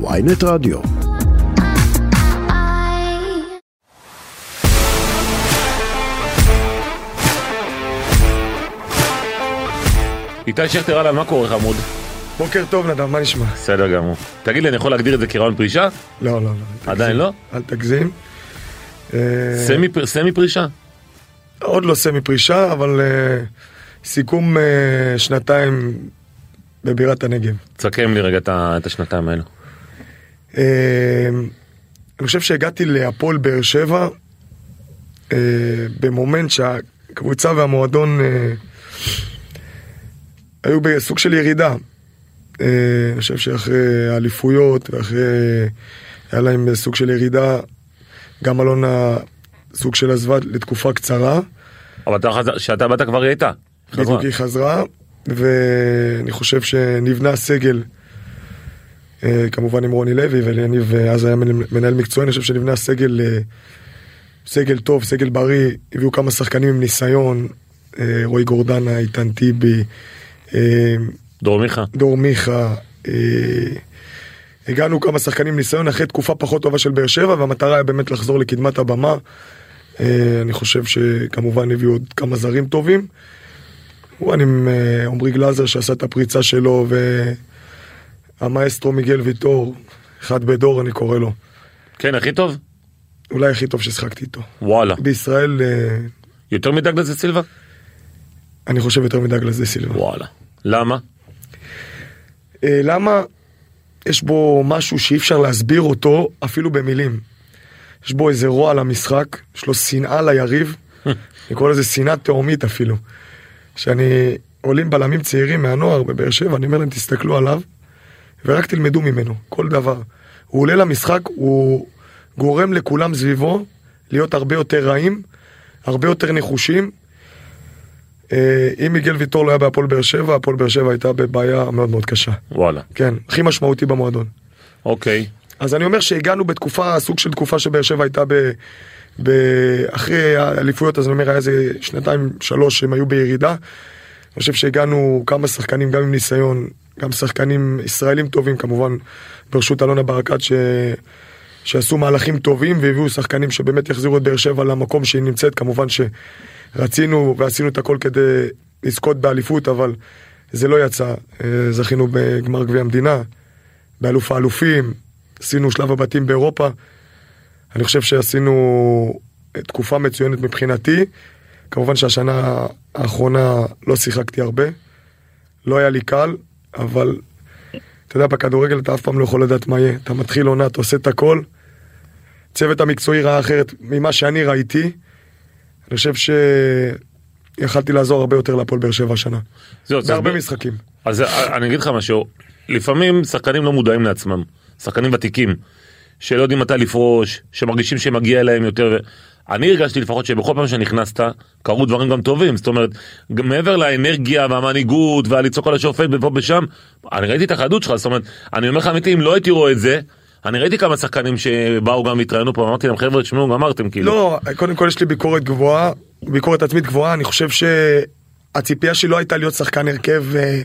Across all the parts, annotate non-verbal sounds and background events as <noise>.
ynet רדיו. איתי שכטר, אהלן, מה קורה חמוד? בוקר טוב נדב, מה נשמע? בסדר גמור. תגיד לי, אני יכול להגדיר את זה כראיון פרישה? לא, לא, לא. עדיין. לא? אל תגזים. אה, סמי פר- סמי פרישה? עוד לא סמי פרישה, אבל אה, סיכום אה, שנתיים בבירת הנגב. תסכם לי רגע את השנתיים האלו. אה, אני חושב שהגעתי להפועל באר שבע אה, במומנט שהקבוצה והמועדון אה, היו בסוג של ירידה. אה, אני חושב שאחרי האליפויות ואחרי... היה להם סוג של ירידה, גם אלונה סוג של עזבה לתקופה קצרה. אבל אתה חזר- כשאתה באת כבר היא הייתה. חזרה. בדיוק היא חזרה, ואני חושב שנבנה סגל, כמובן עם רוני לוי וליניב אה, אז היה מנהל- מקצועי, אני חושב שנבנה סגל, אה, סגל טוב, סגל בריא, הביאו כמה שחקנים עם ניסיון, אה, רועי גורדנה, איתן טיבי, אה, דרור מיכה. דור מיכה, אה, הגענו כמה שחקנים עם ניסיון אחרי תקופה פחות טובה של באר שבע והמטרה היה באמת לחזור לקדמת הבמה. אה, אני חושב שכמובן הביאו עוד כמה זרים טובים. כמובן עם אה, עמרי גלאזר שעשה את הפריצה שלו והמאסטרו מיגל ויטור, אחד בדור אני קורא לו. כן, הכי טוב? אולי הכי טוב ששחקתי איתו. וואלה. בישראל אה, יותר מדגלס סילבה? אני חושב יותר מדגלס דה סילבה. וואלה. למה? אה, למה יש בו משהו שאי אפשר להסביר אותו אפילו במילים. יש בו איזה רוע למשחק, יש לו שנאה ליריב, <laughs> אני קורא לזה שנאה תהומית אפילו. שאני עולים בלמים צעירים מהנוער בבאר שבע, אני אומר להם תסתכלו עליו ורק תלמדו ממנו, כל דבר. הוא עולה למשחק, הוא גורם לכולם סביבו להיות הרבה יותר רעים, הרבה יותר נחושים. אה, אם מיגל ויטור לא היה בהפועל באר שבע, הפועל באר שבע הייתה בבעיה מאוד מאוד קשה. וואלה. כן, הכי משמעותי במועדון. אוקיי. אז אני אומר שהגענו בתקופה, סוג של תקופה שבאר שבע הייתה ב... ב... אחרי האליפויות, אז אני אומר, היה איזה שנתיים, שלוש, שהם היו בירידה. אני חושב שהגענו כמה שחקנים, גם עם ניסיון, גם שחקנים ישראלים טובים, כמובן, בראשות אלונה ברקת, ש... שעשו מהלכים טובים והביאו שחקנים שבאמת יחזירו את באר שבע למקום שהיא נמצאת. כמובן שרצינו ועשינו את הכל כדי לזכות באליפות, אבל זה לא יצא. אה, זכינו בגמר גביע המדינה, באלוף האלופים, עשינו שלב הבתים באירופה. אני חושב שעשינו תקופה מצוינת מבחינתי. כמובן שהשנה האחרונה לא שיחקתי הרבה. לא היה לי קל, אבל אתה יודע, בכדורגל אתה אף פעם לא יכול לדעת מה יהיה. אתה מתחיל עונה, אתה עושה את הכל. הצוות המקצועי ראה אחרת ממה שאני ראיתי. אני חושב שיכלתי לעזור הרבה יותר להפועל באר שבע השנה. בהרבה תסביר- משחקים. אז אני אגיד לך משהו, לפעמים שחקנים לא מודעים לעצמם, שחקנים ותיקים, שלא יודעים מתי לפרוש, שמרגישים שמגיע אליהם יותר. אני הרגשתי לפחות שבכל פעם שנכנסת, קרו דברים גם טובים, זאת אומרת, גם מעבר לאנרגיה והמנהיגות והלצעוק על השופט ופה ושם, אני ראיתי את החדות שלך, זאת אומרת, אני אומר לך אמיתי, אם לא הייתי רואה את זה, אני ראיתי כמה שחקנים שבאו גם והתראיינו פה, אמרתי להם חבר'ה, תשמעו, גמרתם כאילו. לא, קודם כל יש לי ביקורת גבוהה, ביקורת עצמית גבוהה, אני חושב שהציפייה שלי לא הייתה להיות שחקן הרכב אה,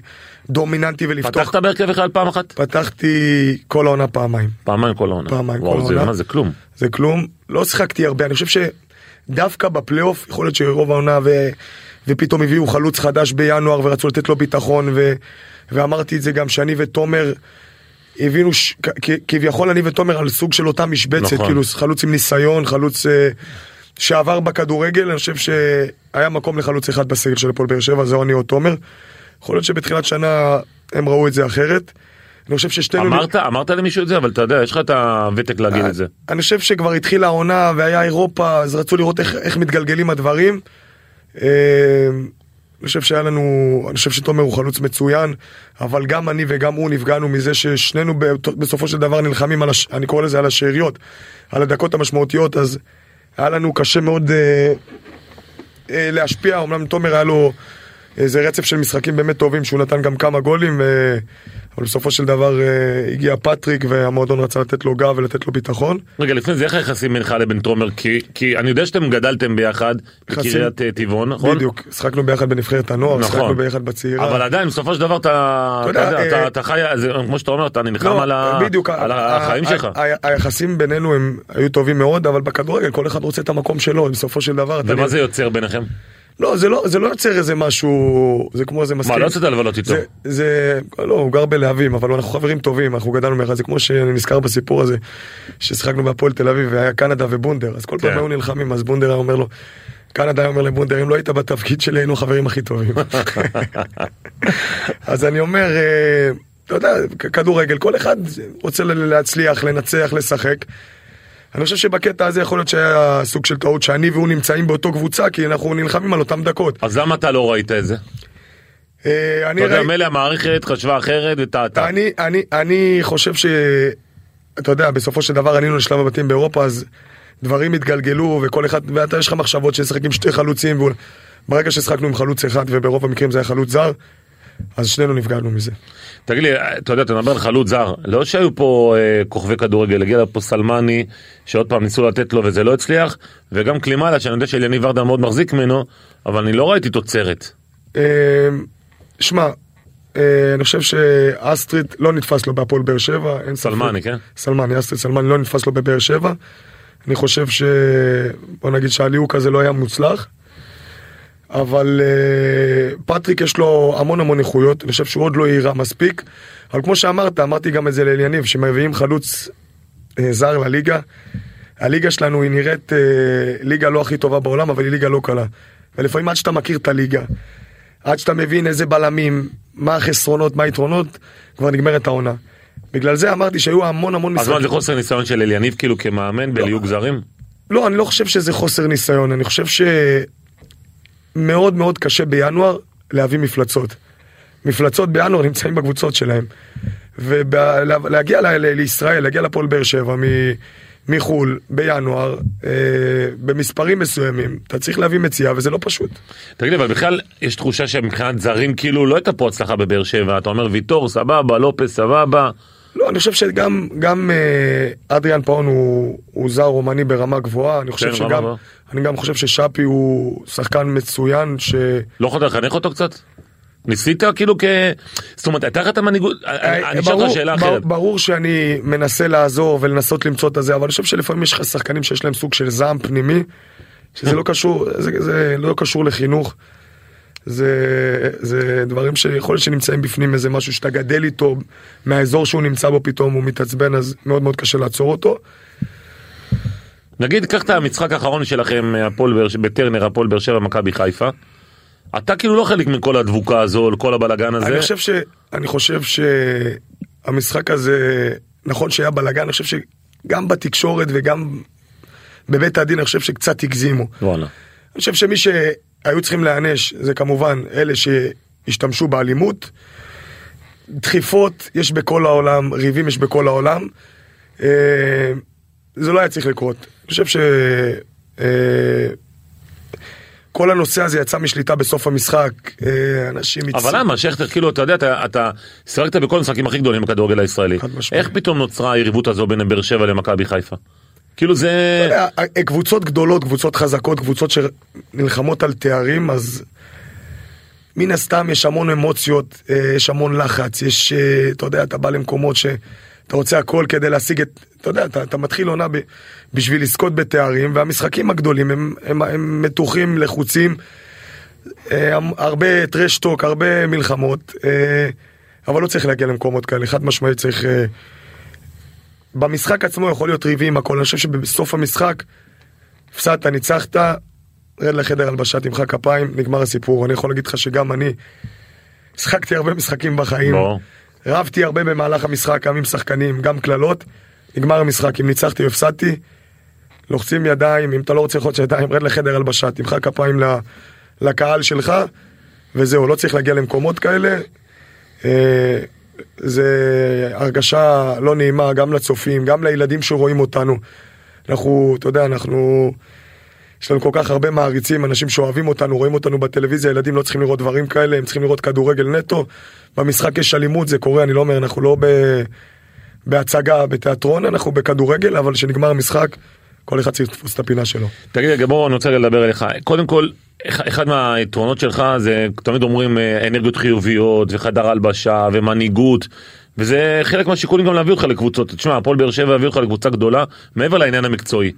דומיננטי ולפתוח. פתחת בהרכב אחד פעם אחת? פתחתי כל העונה פעמיים. פעמיים כל העונה. פעמיים כל וואו, זה, העונה. מה, זה כלום. זה כלום, לא שיחקתי הרבה, אני חושב שדווקא בפלייאוף, יכול להיות שרוב העונה ו... ופתאום הביאו חלוץ חדש בינואר ורצו לתת לו ביטחון ו... ואמרתי את זה גם שאני ותומר הבינו ש... כ... כביכול אני ותומר על סוג של אותה משבצת, נכון. כאילו חלוץ עם ניסיון, חלוץ אה, שעבר בכדורגל, אני חושב שהיה מקום לחלוץ אחד בסגל של הפועל באר שבע, זה או אני או תומר. יכול להיות שבתחילת שנה הם ראו את זה אחרת. אני חושב ששתינו... אמרת, אמרת למישהו את זה, אבל אתה יודע, יש לך את הוותק להגיד את זה. אני חושב שכבר התחילה העונה והיה אירופה, אז רצו לראות איך, איך מתגלגלים הדברים. אה, אני חושב שהיה לנו, אני חושב שתומר הוא חלוץ מצוין, אבל גם אני וגם הוא נפגענו מזה ששנינו בסופו של דבר נלחמים על, הש, אני קורא לזה על השאריות, על הדקות המשמעותיות, אז היה לנו קשה מאוד אה, אה, להשפיע, אמנם תומר היה לו אה, זה רצף של משחקים באמת טובים, שהוא נתן גם כמה גולים, אה, אבל בסופו של דבר אה, הגיע פטריק והמועדון רצה לתת לו גב ולתת לו ביטחון. רגע, לפני זה איך היחסים בינך לבין תומר? כי, כי אני יודע שאתם גדלתם ביחד בקריית אה, טבעון, נכון? בדיוק, שחקנו ביחד בנבחרת הנוער, נכון. שחקנו ביחד בצעירה. אבל עדיין בסופו של דבר אתה, אתה, יודע, אתה, אה, אתה חי, זה, כמו שאתה אומר, אתה נלחם לא, על, ה, בדיוק, על ה- החיים ה- שלך. ה- ה- היחסים בינינו הם היו טובים מאוד, אבל בכדורגל כל אחד רוצה את המקום שלו, בסופו של דבר. אתה ומה יודע- זה יוצר ביניכם? לא, זה לא, זה לא יוצר איזה משהו, זה כמו איזה מסכים. מה, לא יצאת לבלות איתו? זה, זה, לא, הוא גר בלהבים, אבל אנחנו חברים טובים, אנחנו גדלנו מאחד, זה כמו שאני נזכר בסיפור הזה, ששיחקנו בהפועל תל אביב והיה קנדה ובונדר, אז כל פעם כן. היו נלחמים, אז בונדר היה אומר לו, קנדה היה אומר לבונדר, אם לא היית בתפקיד שלי היינו החברים הכי טובים. <laughs> אז אני אומר, אה, אתה יודע, כדורגל, כל אחד רוצה להצליח, לנצח, לשחק. אני חושב שבקטע הזה יכול להיות שהיה סוג של טעות שאני והוא נמצאים באותו קבוצה כי אנחנו נלחמים על אותם דקות. אז למה אתה לא ראית את זה? אה, אתה יודע, מילא המערכת חשבה אחרת וטעתה. אני, חושב ש... אתה יודע, בסופו של דבר עלינו לשלב הבתים באירופה, אז דברים התגלגלו, וכל אחד, ואתה יש לך מחשבות ששחק עם שתי חלוצים, וברגע ששחקנו עם חלוץ אחד, וברוב המקרים זה היה חלוץ זר, אז שנינו נפגענו מזה. תגיד לי, אתה יודע, אתה מדבר על חלוץ זר, לא שהיו פה אה, כוכבי כדורגל, הגיע לפה סלמני, שעוד פעם ניסו לתת לו וזה לא הצליח, וגם קלימאלה, שאני יודע שאליניב ברדה מאוד מחזיק ממנו, אבל אני לא ראיתי תוצרת. אה, שמע, אה, אני חושב שאסטריד לא נתפס לו בהפועל באר שבע, אין ספק. סלמני, כן? סלמני, אסטריד סלמני לא נתפס לו בבאר שבע. אני חושב ש... בוא נגיד שהליהוק הזה לא היה מוצלח. אבל אה, פטריק יש לו המון המון איכויות, אני חושב שהוא עוד לא יירה מספיק. אבל כמו שאמרת, אמרתי גם את זה לאליניב, שמביאים חלוץ אה, זר לליגה. הליגה שלנו היא נראית אה, ליגה לא הכי טובה בעולם, אבל היא ליגה לא קלה. ולפעמים עד שאתה מכיר את הליגה, עד שאתה מבין איזה בלמים, מה החסרונות, מה היתרונות, כבר נגמרת העונה. בגלל זה אמרתי שהיו המון המון אז מה, זה חוסר ניסיון של אליניב כאילו כמאמן בליהוק זרים? לא, אני לא חושב שזה חוסר ניסיון, אני חושב שמאוד מאוד קשה בינואר להביא מפלצות. מפלצות בינואר נמצאים בקבוצות שלהם. ולהגיע ל- ל- לישראל, להגיע לפועל באר שבע מ- מחו"ל בינואר, אה, במספרים מסוימים, אתה צריך להביא מציאה וזה לא פשוט. תגיד אבל בכלל יש תחושה שמבחינת זרים כאילו לא הייתה פה הצלחה בבאר שבע, אתה אומר ויטור סבבה, לופס סבבה, לא, אני חושב שגם גם אה, אדריאן פאון הוא, הוא זר רומני ברמה גבוהה, אני חושב כן, רמה שגם, גבוהה. אני גם חושב ששאפי הוא שחקן מצוין, ש... לא יכולת לחנך אותו קצת? ניסית כאילו כ... זאת אומרת, הייתה לך את המנהיגות, אני אשאל ברור- אותך שאלה אחרת. ברור שאני מנסה לעזור ולנסות למצוא את הזה, אבל אני חושב שלפעמים יש לך שחקנים שיש להם סוג של זעם פנימי, שזה לא <laughs> קשור, זה, זה לא קשור לחינוך. זה, זה דברים שיכול להיות שנמצאים בפנים איזה משהו שאתה גדל איתו מהאזור שהוא נמצא בו פתאום הוא מתעצבן אז מאוד מאוד קשה לעצור אותו. נגיד, קח את המשחק האחרון שלכם, הפועל בטרנר, הפועל באר שבע, מכבי חיפה. אתה כאילו לא חלק מכל הדבוקה הזו, כל הבלאגן הזה. אני חושב ש... אני חושב שהמשחק הזה, נכון שהיה בלאגן, אני חושב שגם בתקשורת וגם בבית הדין, אני חושב שקצת הגזימו. וואלה. אני חושב שמי שהיו צריכים להיענש זה כמובן אלה שהשתמשו באלימות. דחיפות יש בכל העולם, ריבים יש בכל העולם. אה, זה לא היה צריך לקרות. אני חושב ש... אה, כל הנושא הזה יצא משליטה בסוף המשחק, אה, אנשים אבל למה, שכטר, כאילו, אתה יודע, אתה- אתה שיחקת בכל המשחקים הכי גדולים בכדורגל הישראלי. איך פתאום נוצרה היריבות הזו בין באר שבע למכבי חיפה? כאילו זה... יודע, אה, קבוצות גדולות, קבוצות חזקות, קבוצות שנלחמות על תארים, אז מן הסתם יש המון אמוציות, אה, יש המון לחץ, יש, אה, אתה יודע, אתה בא למקומות שאתה רוצה הכל כדי להשיג את, אתה יודע, אתה, אתה מתחיל עונה ב, בשביל לזכות בתארים, והמשחקים הגדולים הם, הם, הם מתוחים, לחוצים, הרבה טרשטוק, הרבה מלחמות, אבל לא צריך להגיע למקומות כאלה, חד משמעית צריך... אה, במשחק עצמו יכול להיות ריבים הכל, אני חושב שבסוף המשחק הפסדת, ניצחת, רד לחדר הלבשה, תמחא כפיים, נגמר הסיפור. אני יכול להגיד לך שגם אני שחקתי הרבה משחקים בחיים, ברור. רבתי הרבה במהלך המשחק, גם עם שחקנים, גם קללות, נגמר המשחק, אם ניצחתי או הפסדתי, לוחצים ידיים, אם אתה לא רוצה ללחוץ ידיים, רד לחדר הלבשה, תמחא כפיים לקהל שלך, וזהו, לא צריך להגיע למקומות כאלה. זה הרגשה לא נעימה גם לצופים, גם לילדים שרואים אותנו. אנחנו, אתה יודע, אנחנו יש לנו כל כך הרבה מעריצים, אנשים שאוהבים אותנו, רואים אותנו בטלוויזיה, ילדים לא צריכים לראות דברים כאלה, הם צריכים לראות כדורגל נטו. במשחק יש אלימות, זה קורה, אני לא אומר, אנחנו לא ב... בהצגה, בתיאטרון, אנחנו בכדורגל, אבל כשנגמר המשחק, כל אחד צריך לתפוס את הפינה שלו. תגיד רגע בוא אני רוצה לדבר אליך קודם כל אחד מהיתרונות שלך זה תמיד אומרים אה, אנרגיות חיוביות וחדר הלבשה ומנהיגות וזה חלק מהשיקולים גם להביא אותך לקבוצות תשמע הפועל באר שבע יביא אותך לקבוצה גדולה מעבר לעניין המקצועי.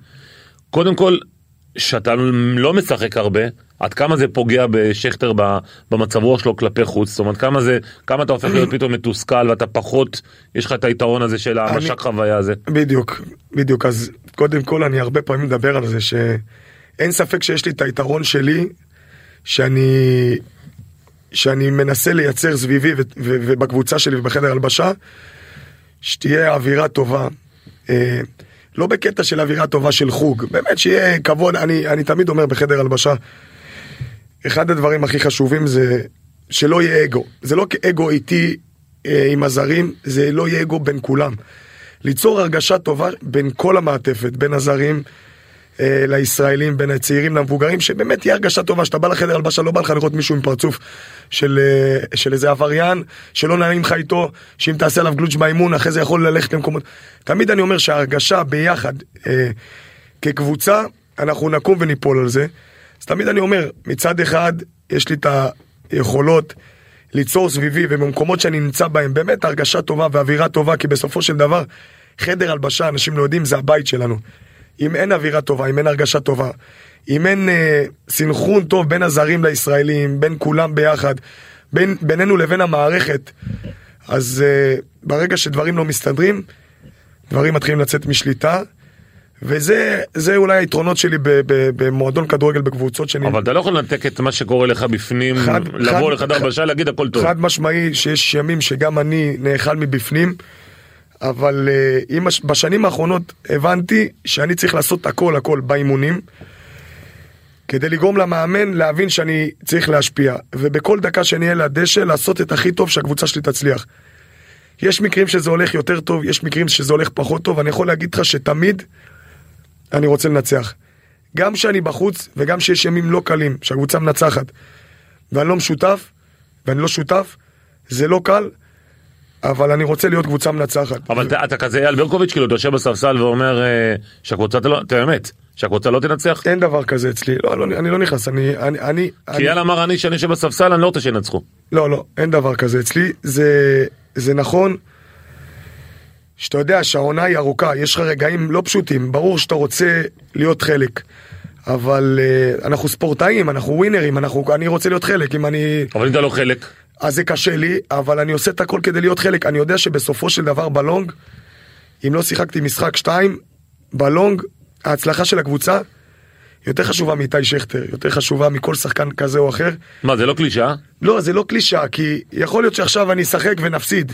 קודם כל שאתה לא משחק הרבה עד כמה זה פוגע בשכטר במצב רוח שלו כלפי חוץ זאת אומרת כמה זה כמה אתה הופך להיות <clears throat> פתאום מתוסכל ואתה פחות יש לך את היתרון הזה של המשק חוויה הזה. בדיוק, בדיוק. אז קודם כל אני הרבה פעמים מדבר על זה שאין ספק שיש לי את היתרון שלי, שאני, שאני מנסה לייצר סביבי ו- ו- ובקבוצה שלי ובחדר הלבשה, שתהיה אווירה טובה. אה, לא בקטע של אווירה טובה של חוג, באמת שיהיה כבוד, אני, אני תמיד אומר בחדר הלבשה, אחד הדברים הכי חשובים זה שלא יהיה אגו. זה לא כאגו איתי אה, עם הזרים, זה לא יהיה אגו בין כולם. ליצור הרגשה טובה בין כל המעטפת, בין הזרים לישראלים, בין הצעירים למבוגרים, שבאמת תהיה הרגשה טובה, שאתה בא לחדר הלבשה, לא בא לך לראות מישהו עם פרצוף של, אה, של איזה עבריין, שלא נעים לך איתו, שאם תעשה עליו גלוץ' באימון, אחרי זה יכול ללכת למקומות. תמיד אני אומר שההרגשה ביחד, אה, כקבוצה, אנחנו נקום וניפול על זה. אז תמיד אני אומר, מצד אחד, יש לי את היכולות ליצור סביבי ובמקומות שאני נמצא בהם באמת הרגשה טובה ואווירה טובה, כי בסופו של דבר, חדר הלבשה, אנשים לא יודעים, זה הבית שלנו. אם אין אווירה טובה, אם אין הרגשה טובה, אם אין אה, סנכרון טוב בין הזרים לישראלים, בין כולם ביחד, בין, בינינו לבין המערכת, אז אה, ברגע שדברים לא מסתדרים, דברים מתחילים לצאת משליטה. וזה זה אולי היתרונות שלי במועדון כדורגל בקבוצות שאני... אבל אתה לא יכול לנתק את מה שקורה לך בפנים, חד- לבוא חד- לחדר חד- הלבשה להגיד הכל טוב. חד משמעי שיש ימים שגם אני נאכל מבפנים, אבל עם הש... בשנים האחרונות הבנתי שאני צריך לעשות הכל הכל באימונים, כדי לגרום למאמן להבין שאני צריך להשפיע, ובכל דקה שאני אהיה לדשא לעשות את הכי טוב שהקבוצה שלי תצליח. יש מקרים שזה הולך יותר טוב, יש מקרים שזה הולך פחות טוב, אני יכול להגיד לך שתמיד אני רוצה לנצח. גם כשאני בחוץ וגם כשיש ימים לא קלים, שהקבוצה מנצחת, ואני לא משותף, ואני לא שותף, זה לא קל, אבל אני רוצה להיות קבוצה מנצחת. אבל אתה, אתה כזה אייל ברקוביץ' כאילו אתה יושב בספסל ואומר אה, שהקבוצה אתה לא, אתה אמת, שהקבוצה לא תנצח. אין דבר כזה אצלי, לא, לא, אני לא נכנס, אני, אני, אני, כי אייל אמר אני שאני יושב בספסל אני לא רוצה שינצחו. לא, לא, אין דבר כזה אצלי, זה, זה נכון שאתה יודע שהעונה היא ארוכה, יש לך רגעים לא פשוטים, ברור שאתה רוצה להיות חלק, אבל uh, אנחנו ספורטאים, אנחנו ווינרים, אנחנו, אני רוצה להיות חלק, אם אני... אבל אם אתה לא חלק, אז זה קשה לי, אבל אני עושה את הכל כדי להיות חלק. אני יודע שבסופו של דבר בלונג, אם לא שיחקתי משחק שתיים, בלונג, ההצלחה של הקבוצה יותר חשובה מאיתי שכטר, יותר חשובה מכל שחקן כזה או אחר. מה זה לא קלישאה? לא, זה לא קלישאה, כי יכול להיות שעכשיו אני אשחק ונפסיד,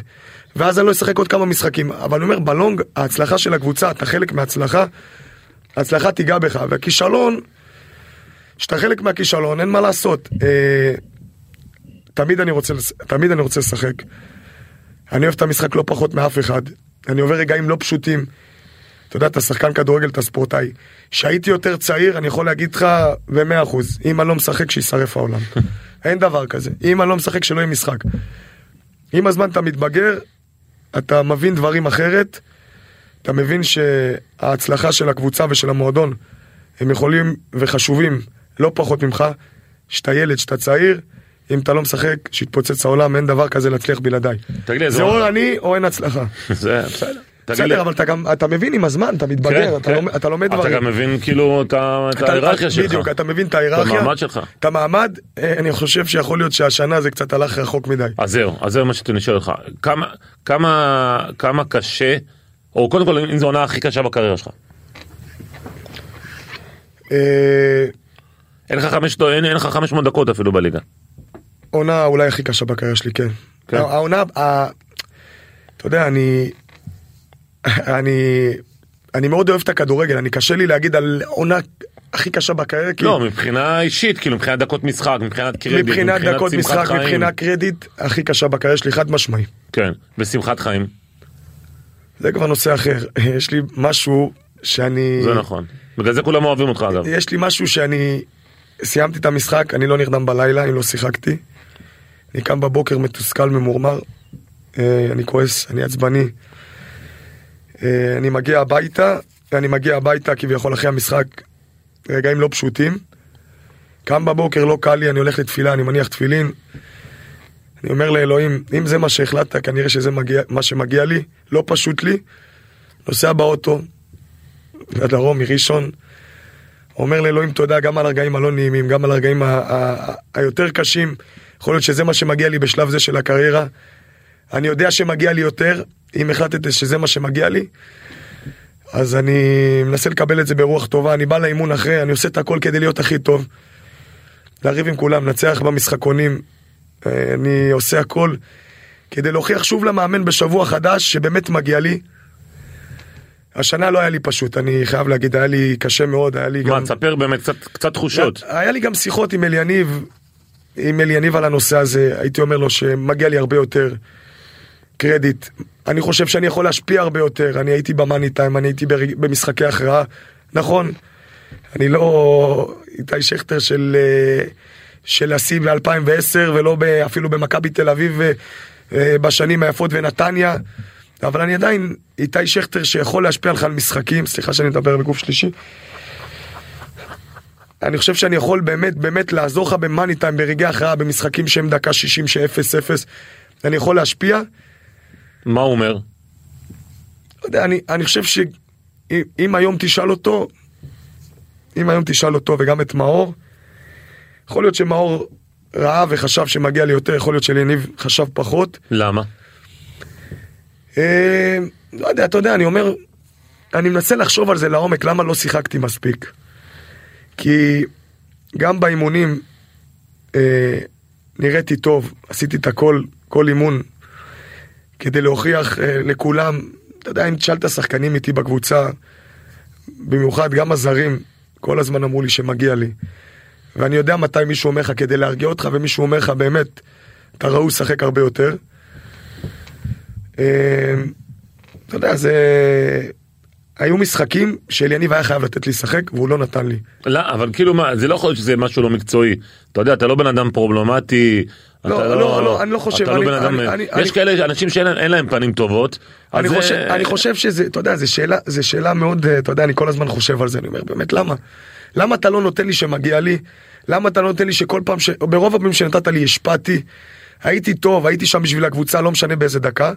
ואז אני לא אשחק עוד כמה משחקים. אבל אני אומר, בלונג, ההצלחה של הקבוצה, אתה חלק מההצלחה, ההצלחה תיגע בך, והכישלון, שאתה חלק מהכישלון, אין מה לעשות. תמיד אני רוצה, תמיד אני רוצה לשחק. אני אוהב את המשחק לא פחות מאף אחד. אני עובר רגעים לא פשוטים. אתה יודע, אתה שחקן כדורגל, אתה ספורטאי. כשהייתי יותר צעיר, אני יכול להגיד לך במאה אחוז, אם אני לא משחק, שישרף העולם. <laughs> אין דבר כזה. אם אני לא משחק, שלא יהיה משחק. עם הזמן אתה מתבגר, אתה מבין דברים אחרת, אתה מבין שההצלחה של הקבוצה ושל המועדון, הם יכולים וחשובים לא פחות ממך, שאתה ילד, שאתה צעיר, אם אתה לא משחק, שיתפוצץ העולם, אין דבר כזה להצליח בלעדיי. זה או אני או אין הצלחה. <laughs> זה בסדר. בסדר, אבל אתה גם, אתה מבין עם הזמן, אתה מתבגר, כן, אתה כן. לומד- אתה לומד אתה דברים. גם מבין כאילו את אתה- ההיררכיה שלך. בדיוק, אתה מבין את ההיררכיה. את המעמד שלך. את המעמד, אה, אני חושב שיכול להיות שהשנה זה קצת הלך רחוק מדי. אז זהו, אז זהו מה שאני שואל אותך. כמה, קשה, או קודם כל אם זו העונה הכי קשה בקריירה שלך. אה, אין לך 500 דקות אפילו בליגה. עונה אולי הכי קשה בקריירה שלי, כן. כן. העונה, ה- אתה יודע, אני... אני... אני מאוד אוהב את הכדורגל, אני קשה לי להגיד על עונה הכי קשה בקריירה, כי לא, מבחינה אישית, כאילו מבחינת דקות משחק, מבחינת קרדיט, מבחינת דקות שמחת משחק, חיים. מבחינת קרדיט, הכי קשה בקריירה שלי, חד משמעי. כן, ושמחת חיים. זה כבר נושא אחר. <laughs> יש לי משהו שאני... זה נכון. בגלל זה כולם אוהבים אותך אגב. יש לי משהו שאני סיימתי את המשחק, אני לא נרדם בלילה, אני לא שיחקתי. אני קם בבוקר מתוסכל, ממורמר, אה, אני כועס, אני עצבני. אה, אני מגיע הביתה, ואני מגיע הביתה כביכול אחרי המשחק, רגעים לא פשוטים. קם בבוקר, לא קל לי, אני הולך לתפילה, אני מניח תפילין. אני אומר לאלוהים, אם זה מה שהחלטת, כנראה שזה מגיע, מה שמגיע לי, לא פשוט לי. נוסע באוטו, לדרום, מראשון. אומר לאלוהים תודה גם על הרגעים הלא נעימים, גם על הרגעים היותר קשים. יכול להיות שזה מה שמגיע לי בשלב זה של הקריירה. אני יודע שמגיע לי יותר, אם החלטת שזה מה שמגיע לי. אז אני מנסה לקבל את זה ברוח טובה, אני בא לאימון אחרי, אני עושה את הכל כדי להיות הכי טוב. לריב עם כולם, לנצח במשחקונים. אה, אני עושה הכל כדי להוכיח שוב למאמן בשבוע חדש שבאמת מגיע לי. השנה לא היה לי פשוט, אני חייב להגיד, היה לי קשה מאוד, היה לי מה, גם... תספר באמת קצת- קצת תחושות. היה לי גם שיחות עם אליניב, עם אליניב על הנושא הזה, הייתי אומר לו שמגיע לי הרבה יותר קרדיט. אני חושב שאני יכול להשפיע הרבה יותר, אני הייתי במאני טיים, אני הייתי ברג- במשחקי הכרעה. נכון, אני לא איתי שכטר של, אה, של השיא ב-2010 ולא ב, אפילו במכבי תל אביב אה, אה, בשנים היפות ונתניה. אבל אני עדיין איתי שכטר שיכול להשפיע לך על משחקים, סליחה שאני מדבר בגוף שלישי. אני חושב שאני יכול באמת באמת לעזור לך במאני טיים, ברגעי הכרעה, במשחקים שהם דקה 60 ש-0-0. אני יכול להשפיע. מה הוא אומר? לא יודע, אני, אני חושב שאם אם היום תשאל אותו, אם היום תשאל אותו וגם את מאור, יכול להיות שמאור ראה וחשב שמגיע לי יותר, יכול להיות שליניב חשב פחות. למה? אה, לא יודע, אתה יודע, אני אומר, אני מנסה לחשוב על זה לעומק, למה לא שיחקתי מספיק. כי גם באימונים אה, נראיתי טוב, עשיתי את הכל, כל אימון, כדי להוכיח אה, לכולם, אתה יודע, אם תשאל את השחקנים איתי בקבוצה, במיוחד גם הזרים, כל הזמן אמרו לי שמגיע לי. ואני יודע מתי מישהו אומר לך כדי להרגיע אותך, ומישהו אומר לך באמת, אתה ראוי לשחק הרבה יותר. אה, אתה יודע, זה... היו משחקים שאליניב היה חייב לתת לי לשחק, והוא לא נתן לי. לא, אבל כאילו מה, זה לא יכול להיות שזה משהו לא מקצועי. אתה יודע, אתה לא בן אדם פרובלמטי. לא, אתה לא, לא, אני לא חושב, אתה לא אני- בן אדם, אני- יש אני- כאלה אנשים שאין להם- פנים טובות. אני זה- חושב, אני חושב שזה, אתה יודע, זו שאלה, זו שאלה מאוד, אה, אתה יודע, אני כל הזמן חושב על זה, אני אומר, באמת, למה? למה אתה לא נותן לי שמגיע לי? למה אתה לא נותן לי שכל פעם, ש... ברוב הפעמים שנתת לי השפעתי, הייתי טוב, הייתי שם בשביל הקבוצה, לא משנה באיזה דקה.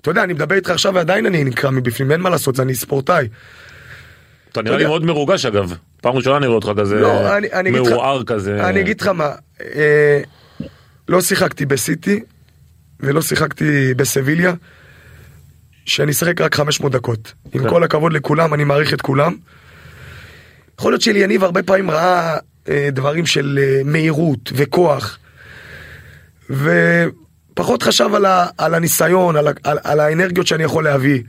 אתה יודע, אני מדבר איתך עכשיו ועדיין אני נקרע מבפנים, אין מה לעשות, אני ספורטאי. אתה נראה לי מאוד מרוגש אגב. פעם ראשונה אני רואה אותך כזה לא, מעורער כזה. אני אגיד לך מה, אה, לא שיחקתי בסיטי ולא שיחקתי בסביליה, שאני אשחק רק 500 דקות. עם כן. כל הכבוד לכולם, אני מעריך את כולם. יכול להיות שאליניב הרבה פעמים ראה אה, דברים של אה, מהירות וכוח, ופחות חשב על, ה, על הניסיון, על, על, על האנרגיות שאני יכול להביא.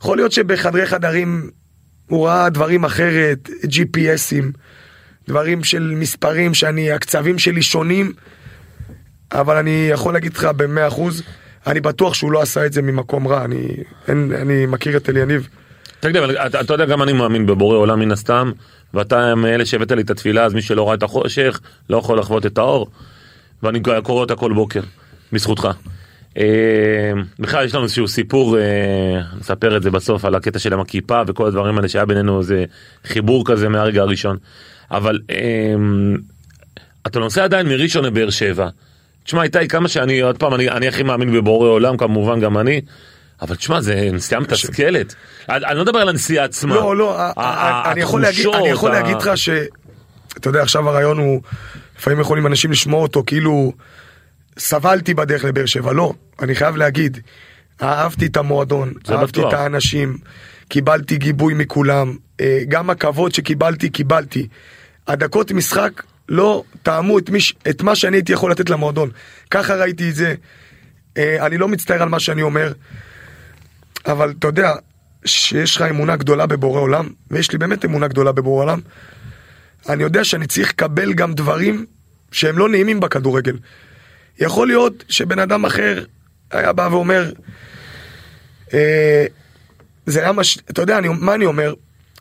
יכול להיות שבחדרי חדרים הוא ראה דברים אחרת, GPSים, דברים של מספרים שאני, הקצבים שלי שונים, אבל אני יכול להגיד לך במאה אחוז, אני בטוח שהוא לא עשה את זה ממקום רע, אני, אין, אני מכיר את אליניב. תגיד, אבל אתה, אתה יודע גם אני מאמין בבורא עולם מן הסתם, ואתה מאלה שהבאת לי את התפילה, אז מי שלא ראה את החושך, לא יכול לחוות את האור, ואני קורא אותה כל בוקר, בזכותך. אה, בכלל יש לנו איזשהו סיפור, אה, נספר את זה בסוף, על הקטע של הכיפה וכל הדברים האלה שהיה בינינו איזה חיבור כזה מהרגע הראשון. אבל אה, אתה נוסע עדיין מראשון לבאר שבע. תשמע איתי כמה שאני עוד פעם אני, אני הכי מאמין בבורא עולם כמובן גם אני. אבל תשמע זה נסיעה מתסכלת. אני אני לא מדבר על הנסיעה עצמה. לא, לא, אני יכול להגיד- לך ש... אתה יודע, עכשיו הרעיון הוא, לפעמים יכולים אנשים לשמוע אותו כאילו סבלתי בדרך לבאר שבע, לא, אני חייב להגיד, אהבתי את המועדון, אהבתי בטוח. את האנשים, קיבלתי גיבוי מכולם, אה, גם הכבוד שקיבלתי, קיבלתי. הדקות משחק לא טעמו את, מי, ש- את מה שאני הייתי יכול לתת למועדון. ככה ראיתי את זה. אה, אני לא מצטער על מה שאני אומר, אבל אתה יודע, שיש לך אמונה גדולה בבורא עולם, ויש לי באמת אמונה גדולה בבורא עולם, אני יודע שאני צריך לקבל גם דברים שהם לא נעימים בכדורגל. יכול להיות שבן אדם אחר היה בא ואומר, אה, זה היה מש... אתה יודע, אני, מה אני אומר?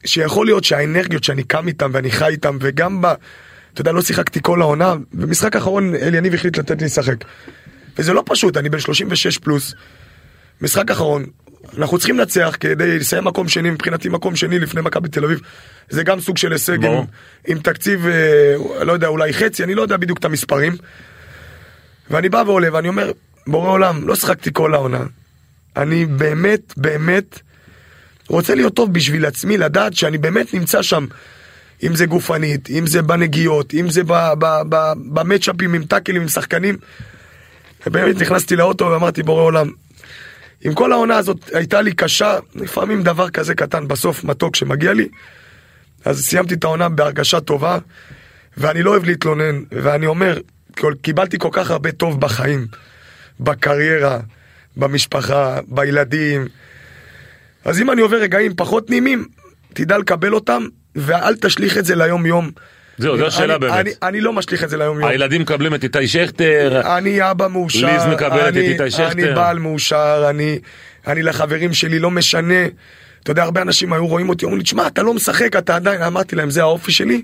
שיכול להיות שהאנרגיות שאני קם איתם ואני חי איתם, וגם ב... אתה יודע, לא שיחקתי כל העונה, במשחק האחרון אליניב החליט לתת לי לשחק. וזה לא פשוט, אני בן 36 פלוס, משחק אחרון, אנחנו צריכים לנצח כדי לסיים מקום שני, מבחינתי מקום שני לפני מכבי תל אביב. זה גם סוג של הישג עם. עם תקציב, אה, לא יודע, אולי חצי, אני לא יודע בדיוק את המספרים. ואני בא ועולה ואני אומר, בורא עולם, לא שחקתי כל העונה. אני באמת, באמת רוצה להיות טוב בשביל עצמי, לדעת שאני באמת נמצא שם. אם זה גופנית, אם זה בנגיעות, אם זה במצ'אפים עם טאקלים, עם שחקנים. ובאמת נכנסתי לאוטו ואמרתי, בורא עולם, אם כל העונה הזאת הייתה לי קשה, לפעמים דבר כזה קטן בסוף מתוק שמגיע לי, אז סיימתי את העונה בהרגשה טובה, ואני לא אוהב להתלונן, ואני אומר, כל- קיבלתי כל כך הרבה טוב בחיים, בקריירה, במשפחה, בילדים. אז אם אני עובר רגעים פחות נעימים, תדע לקבל אותם, ואל תשליך את זה ליום יום. זהו, זו השאלה באמת. אני, אני לא משליך את זה ליום יום. הילדים מקבלים את איתי שכטר, אני אבא מאושר, ליז מקבלת את אני, איתי שכטר. אני בעל מאושר, אני, אני לחברים שלי לא משנה. אתה יודע, הרבה אנשים היו רואים אותי, אומרים לי, תשמע, אתה לא משחק, אתה עדיין, אמרתי להם, זה האופי שלי.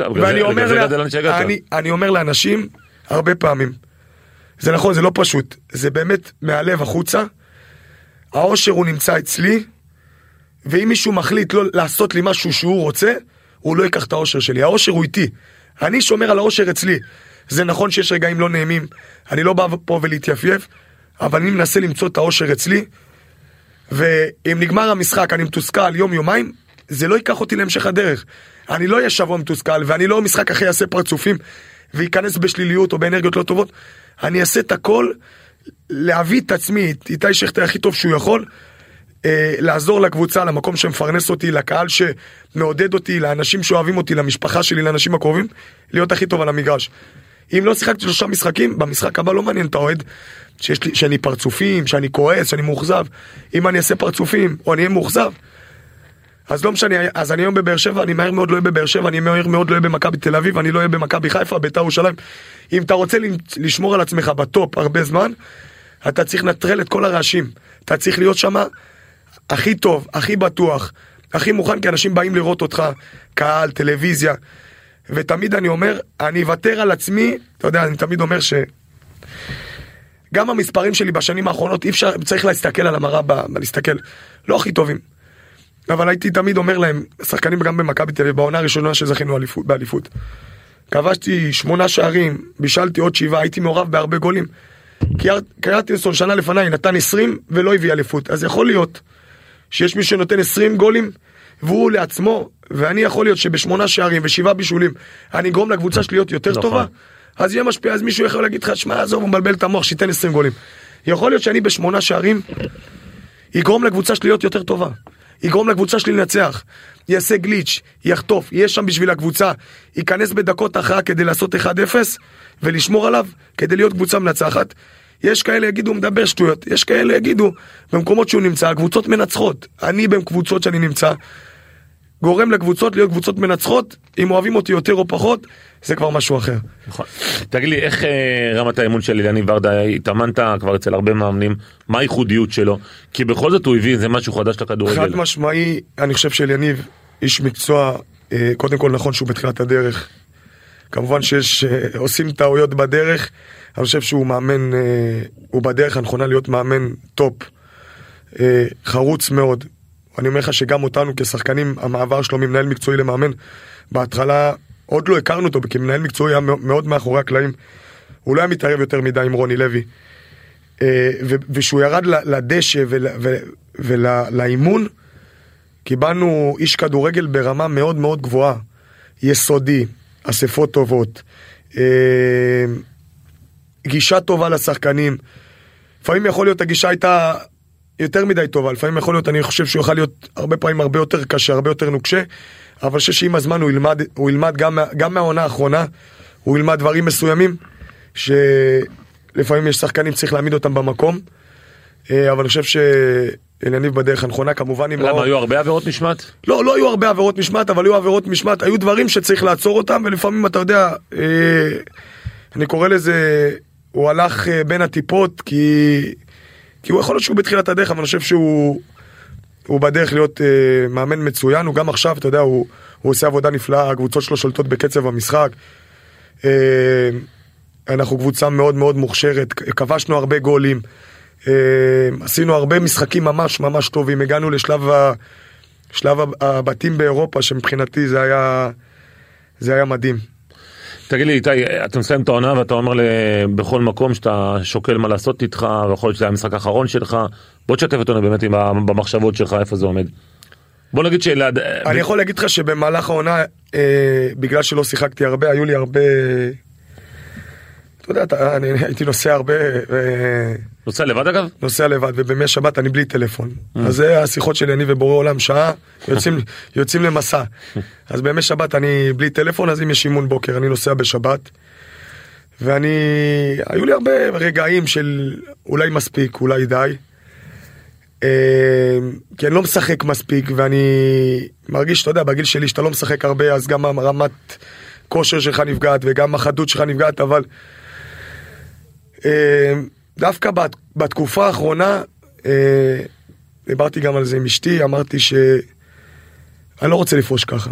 ואני אומר, לה-. אני, אני אומר לאנשים, הרבה פעמים, זה נכון, זה לא פשוט, זה באמת מהלב החוצה, האושר הוא נמצא אצלי, ואם מישהו מחליט לא לעשות לי משהו שהוא רוצה, הוא לא ייקח את האושר שלי, האושר הוא איתי. אני שומר על האושר אצלי. זה נכון שיש רגעים לא נעימים, אני לא בא פה ולהתייפייף, אבל אני מנסה למצוא את האושר אצלי, ואם נגמר המשחק, אני מתוסכל יום-יומיים, זה לא ייקח אותי להמשך הדרך. אני לא אהיה שבוע מתוסכל, ואני לא משחק אחרי אעשה פרצופים, וייכנס בשליליות או באנרגיות לא טובות. אני אעשה את הכל, להביא את עצמי, את איתי שכטר הכי טוב שהוא יכול, אה, לעזור לקבוצה, למקום שמפרנס אותי, לקהל שמעודד אותי, לאנשים שאוהבים אותי, למשפחה שלי, לאנשים הקרובים, להיות הכי טוב על המגרש. אם לא שיחקתי שלושה משחקים, במשחק הבא לא מעניין את האוהד שיש לי, שאני פרצופים, שאני כועס, שאני מאוכזב. אם אני אעשה פרצופים, או אני אהיה מאוכזב, אז לא משנה, אז אני היום בבאר שבע, אני מהר מאוד לא אהיה בבאר שבע, אני מהר מאוד לא אהיה במכבי תל אביב, אני לא אהיה במכבי חיפה, בית"ר ירושלים. אם אתה רוצה לשמור על עצמך בטופ הרבה זמן, אתה צריך לנטרל את כל הרעשים. אתה צריך להיות שם הכי טוב, הכי בטוח, הכי מוכן, כי אנשים באים לראות אותך, קהל, טלוויזיה. ותמיד אני אומר, אני אוותר על עצמי, אתה יודע, אני תמיד אומר ש... גם המספרים שלי בשנים האחרונות, אי אפשר, צריך להסתכל על המראה, להסתכל, לא הכי טובים. אבל הייתי תמיד אומר להם, שחקנים גם במכבי תל אביב, בעונה הראשונה שזכינו אליפות- באליפות. כבשתי שמונה שערים, בישלתי עוד שבעה, הייתי מעורב בהרבה גולים. קריאטינסון שנה לפניי נתן 20 ולא הביא אליפות, אז יכול להיות שיש מי שנותן 20 גולים והוא לעצמו, ואני יכול להיות שבשמונה שערים ושבעה בישולים אני אגרום לקבוצה שלי להיות יותר נכון. טובה, אז יהיה משפיע, אז מישהו יכול להגיד לך, שמע, עזוב, הוא מבלבל את המוח, שייתן 20 גולים. יכול להיות שאני בשמונה שערים יגרום לקבוצה שלי להיות יותר טובה. יגרום לקבוצה שלי לנצח. יעשה גליץ', יחטוף, יהיה שם בשביל הקבוצה, ייכנס בדקות הכרעה כדי לעשות 1-0 ולשמור עליו כדי להיות קבוצה מנצחת. יש כאלה יגידו מדבר שטויות, יש כאלה יגידו במקומות שהוא נמצא, הקבוצות מנצחות. אני בקבוצות שאני נמצא, גורם לקבוצות להיות קבוצות מנצחות, אם אוהבים אותי יותר או פחות, זה כבר משהו אחר. נכון. תגיד לי, איך אה, רמת האמון של אליניב ורדה, התאמנת כבר אצל הרבה מאמנים, מה הייחודיות שלו? כי בכל זאת הוא הביא איזה משהו חדש חד לכדורגל. משמעי, אני חושב שאליניב איש מקצוע, אה, קודם כל נכון שהוא בתחילת הדרך. כמובן שיש, אה, עושים טעויות בדרך, אני חושב שהוא מאמן, אה, הוא בדרך הנכונה להיות מאמן top, חרוץ מאוד. אני אומר לך שגם אותנו כשחקנים, המעבר שלו ממנהל מקצועי למאמן, בהתחלה עוד לא הכרנו אותו, כי מנהל מקצועי היה מאוד מאחורי הקלעים. הוא לא היה מתערב יותר מדי עם רוני לוי. אה, וכשהוא ירד לדשא ולאימון, קיבלנו איש כדורגל ברמה מאוד מאוד גבוהה, יסודי, אספות טובות, אה, גישה טובה לשחקנים. לפעמים יכול להיות הגישה הייתה יותר מדי טובה, לפעמים יכול להיות, אני חושב שהוא יכול להיות הרבה פעמים הרבה יותר קשה, הרבה יותר נוקשה, אבל אני חושב שעם הזמן הוא ילמד, הוא ילמד גם, גם מהעונה האחרונה, הוא ילמד דברים מסוימים, שלפעמים יש שחקנים צריך להעמיד אותם במקום, אה, אבל אני חושב שאליניב בדרך הנכונה, כמובן עם... למה האור- היו הרבה עבירות משמעת? לא, לא היו הרבה עבירות משמעת, אבל היו עבירות משמעת, היו דברים שצריך לעצור אותם, ולפעמים אתה יודע, אה, אני קורא לזה, הוא הלך אה, בין הטיפות, כי, כי הוא יכול להיות שהוא בתחילת הדרך, אבל אני חושב שהוא הוא בדרך להיות אה, מאמן מצוין, הוא גם עכשיו, אתה יודע, הוא, הוא עושה עבודה נפלאה, הקבוצות שלו שולטות בקצב המשחק. אה, אנחנו קבוצה מאוד מאוד מוכשרת, כבשנו הרבה גולים, אה, עשינו הרבה משחקים ממש ממש טובים, הגענו לשלב ה, שלב הבתים באירופה, שמבחינתי זה היה, זה היה מדהים. תגיד לי איתי, אתה מסיים את העונה ואתה אומר בכל מקום שאתה שוקל מה לעשות איתך, ויכול להיות שזה המשחק האחרון שלך, בוא תשתף אותנו באמת עם במחשבות שלך, איפה זה עומד. בוא נגיד שליד... אני יכול להגיד לך שבמהלך העונה, אה, בגלל שלא שיחקתי הרבה, היו לי הרבה... אתה יודע, אתה, אני הייתי נוסע הרבה, אה, נוסע לבד אגב? נוסע לבד, ובימי שבת אני בלי טלפון. אז זה השיחות שלי, אני ובורא עולם, שעה, יוצאים, <laughs> יוצאים למסע. אז בימי שבת אני בלי טלפון, אז אם יש אימון בוקר, אני נוסע בשבת. ואני, היו לי הרבה רגעים של אולי מספיק, אולי די. אה, כי אני לא משחק מספיק, ואני מרגיש, אתה יודע, בגיל שלי שאתה לא משחק הרבה, אז גם רמת כושר שלך נפגעת, וגם החדות שלך נפגעת, אבל... אה, דווקא בת, בתקופה האחרונה, אה, דיברתי גם על זה עם אשתי, אמרתי שאני לא רוצה לפרוש ככה.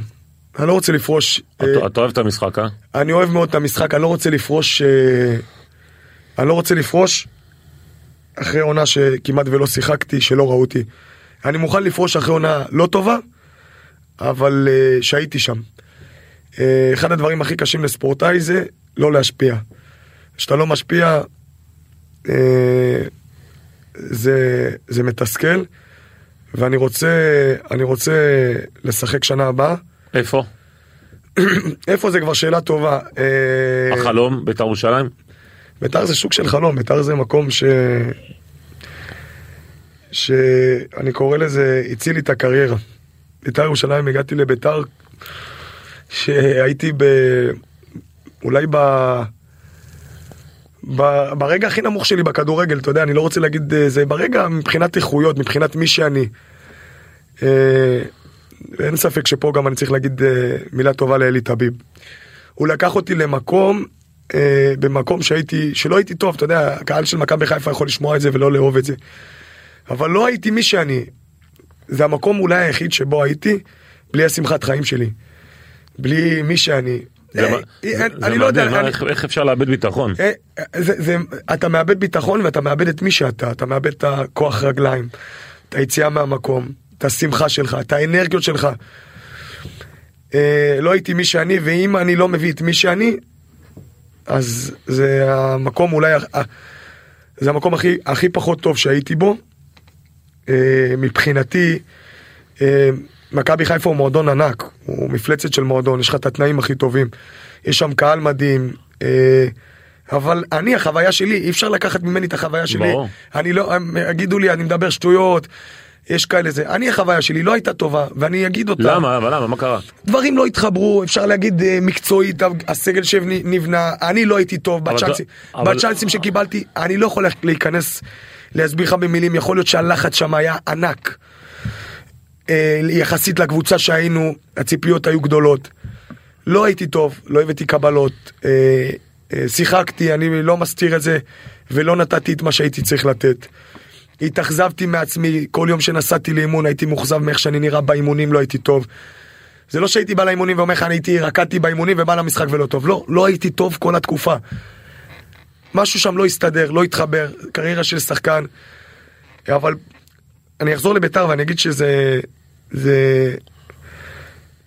אני לא רוצה לפרוש... אה, אתה אתה אוהב את המשחק, אה? אני אוהב מאוד את המשחק, אני לא רוצה לפרוש... אני לא רוצה לפרוש אחרי עונה שכמעט ולא שיחקתי, שלא ראו אותי. אני מוכן לפרוש אחרי עונה לא טובה, אבל אה, שהייתי שם. אה, אחד הדברים הכי קשים לספורטאי זה לא להשפיע. כשאתה לא משפיע, זה, זה מתסכל, ואני רוצה, אני רוצה לשחק שנה הבאה. איפה? <clears throat> איפה זה כבר שאלה טובה. אה, החלום, בית"ר ירושלים? בית"ר זה שוק של חלום, בית"ר זה מקום ש... שאני קורא לזה, הציל לי את הקריירה. בית"ר ירושלים, הגעתי לבית"ר שהייתי ב... אולי ב... ברגע הכי נמוך שלי בכדורגל, אתה יודע, אני לא רוצה להגיד אה, זה, ברגע מבחינת איכויות, מבחינת מי שאני. אה, אין ספק שפה גם אני צריך להגיד אה, מילה טובה לאלי טביב. הוא לקח אותי למקום, במקום שהייתי, שלא הייתי טוב, אתה יודע, הקהל של מכבי חיפה יכול לשמוע את זה ולא לאהוב את זה. אבל לא הייתי מי שאני. זה המקום אולי היחיד שבו הייתי, בלי השמחת חיים שלי. בלי מי שאני. זה אה, אה, אני לא יודע, איך- אפשר לאבד ביטחון? אה, אתה מאבד ביטחון ואתה מאבד את מי שאתה, אתה מאבד את הכוח רגליים, את היציאה מהמקום, את השמחה שלך, את האנרגיות שלך. לא הייתי מי שאני, ואם אני לא מביא את מי שאני, אז זה המקום אולי, זה המקום הכי, הכי פחות טוב שהייתי בו. מבחינתי, מכבי חיפה הוא מועדון ענק, הוא מפלצת של מועדון, יש לך את התנאים הכי טובים, יש שם קהל מדהים, אה, אבל אני, החוויה שלי, אי אפשר לקחת ממני את החוויה שלי. ברור. אני לא, הם יגידו לי, אני מדבר שטויות, יש כאלה זה. אני, החוויה שלי לא הייתה טובה, ואני אגיד אותה. למה? אבל למה? מה קרה? דברים לא התחברו, אפשר להגיד אה, מקצועית, הסגל שנבנה, אני לא הייתי טוב בצ'אנסים, אבל- שקיבלתי, אני לא יכול להיכנס, להסביר לך במילים, יכול להיות שהלחץ שם היה ענק. אה, יחסית לקבוצה שהיינו, הציפיות היו גדולות. לא הייתי טוב, לא הבאתי קבלות, אה, אה, שיחקתי, אני לא מסתיר את זה, ולא נתתי את מה שהייתי צריך לתת. התאכזבתי מעצמי, כל יום שנסעתי לאימון הייתי מאוכזב מאיך שאני נראה באימונים, לא הייתי טוב. זה לא שהייתי בא לאימונים ואומר לך אני הייתי, רקדתי באימונים ובא למשחק ולא טוב, לא, לא הייתי טוב כל התקופה. משהו שם לא הסתדר, לא התחבר, קריירה של שחקן, אבל אני אחזור לביתר ואני אגיד שזה, זה,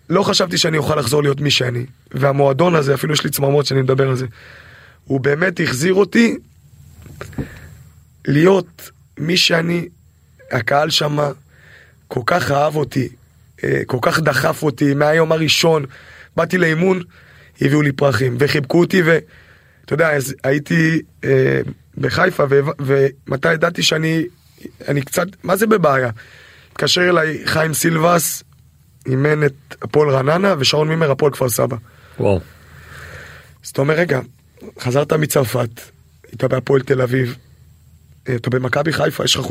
לא חשבתי שאני אוכל לחזור להיות מי שאני, והמועדון הזה, אפילו יש לי צמרמות שאני מדבר על זה, הוא באמת החזיר אותי להיות מי שאני, הקהל שם כל כך אהב אותי, אה, כל כך דחף אותי מהיום הראשון, באתי לאימון, הביאו לי פרחים וחיבקו אותי ואתה יודע, אז הייתי אה, בחיפה ו- ומתי ידעתי שאני אני קצת, מה זה בבעיה? התקשר אליי חיים סילבס, אימן את הפועל רעננה ושרון מימר הפועל כפר סבא. וואו. אז אתה אומר, רגע, חזרת מצרפת, היית בהפועל תל אביב, אה, אתה במכבי חיפה, יש לך...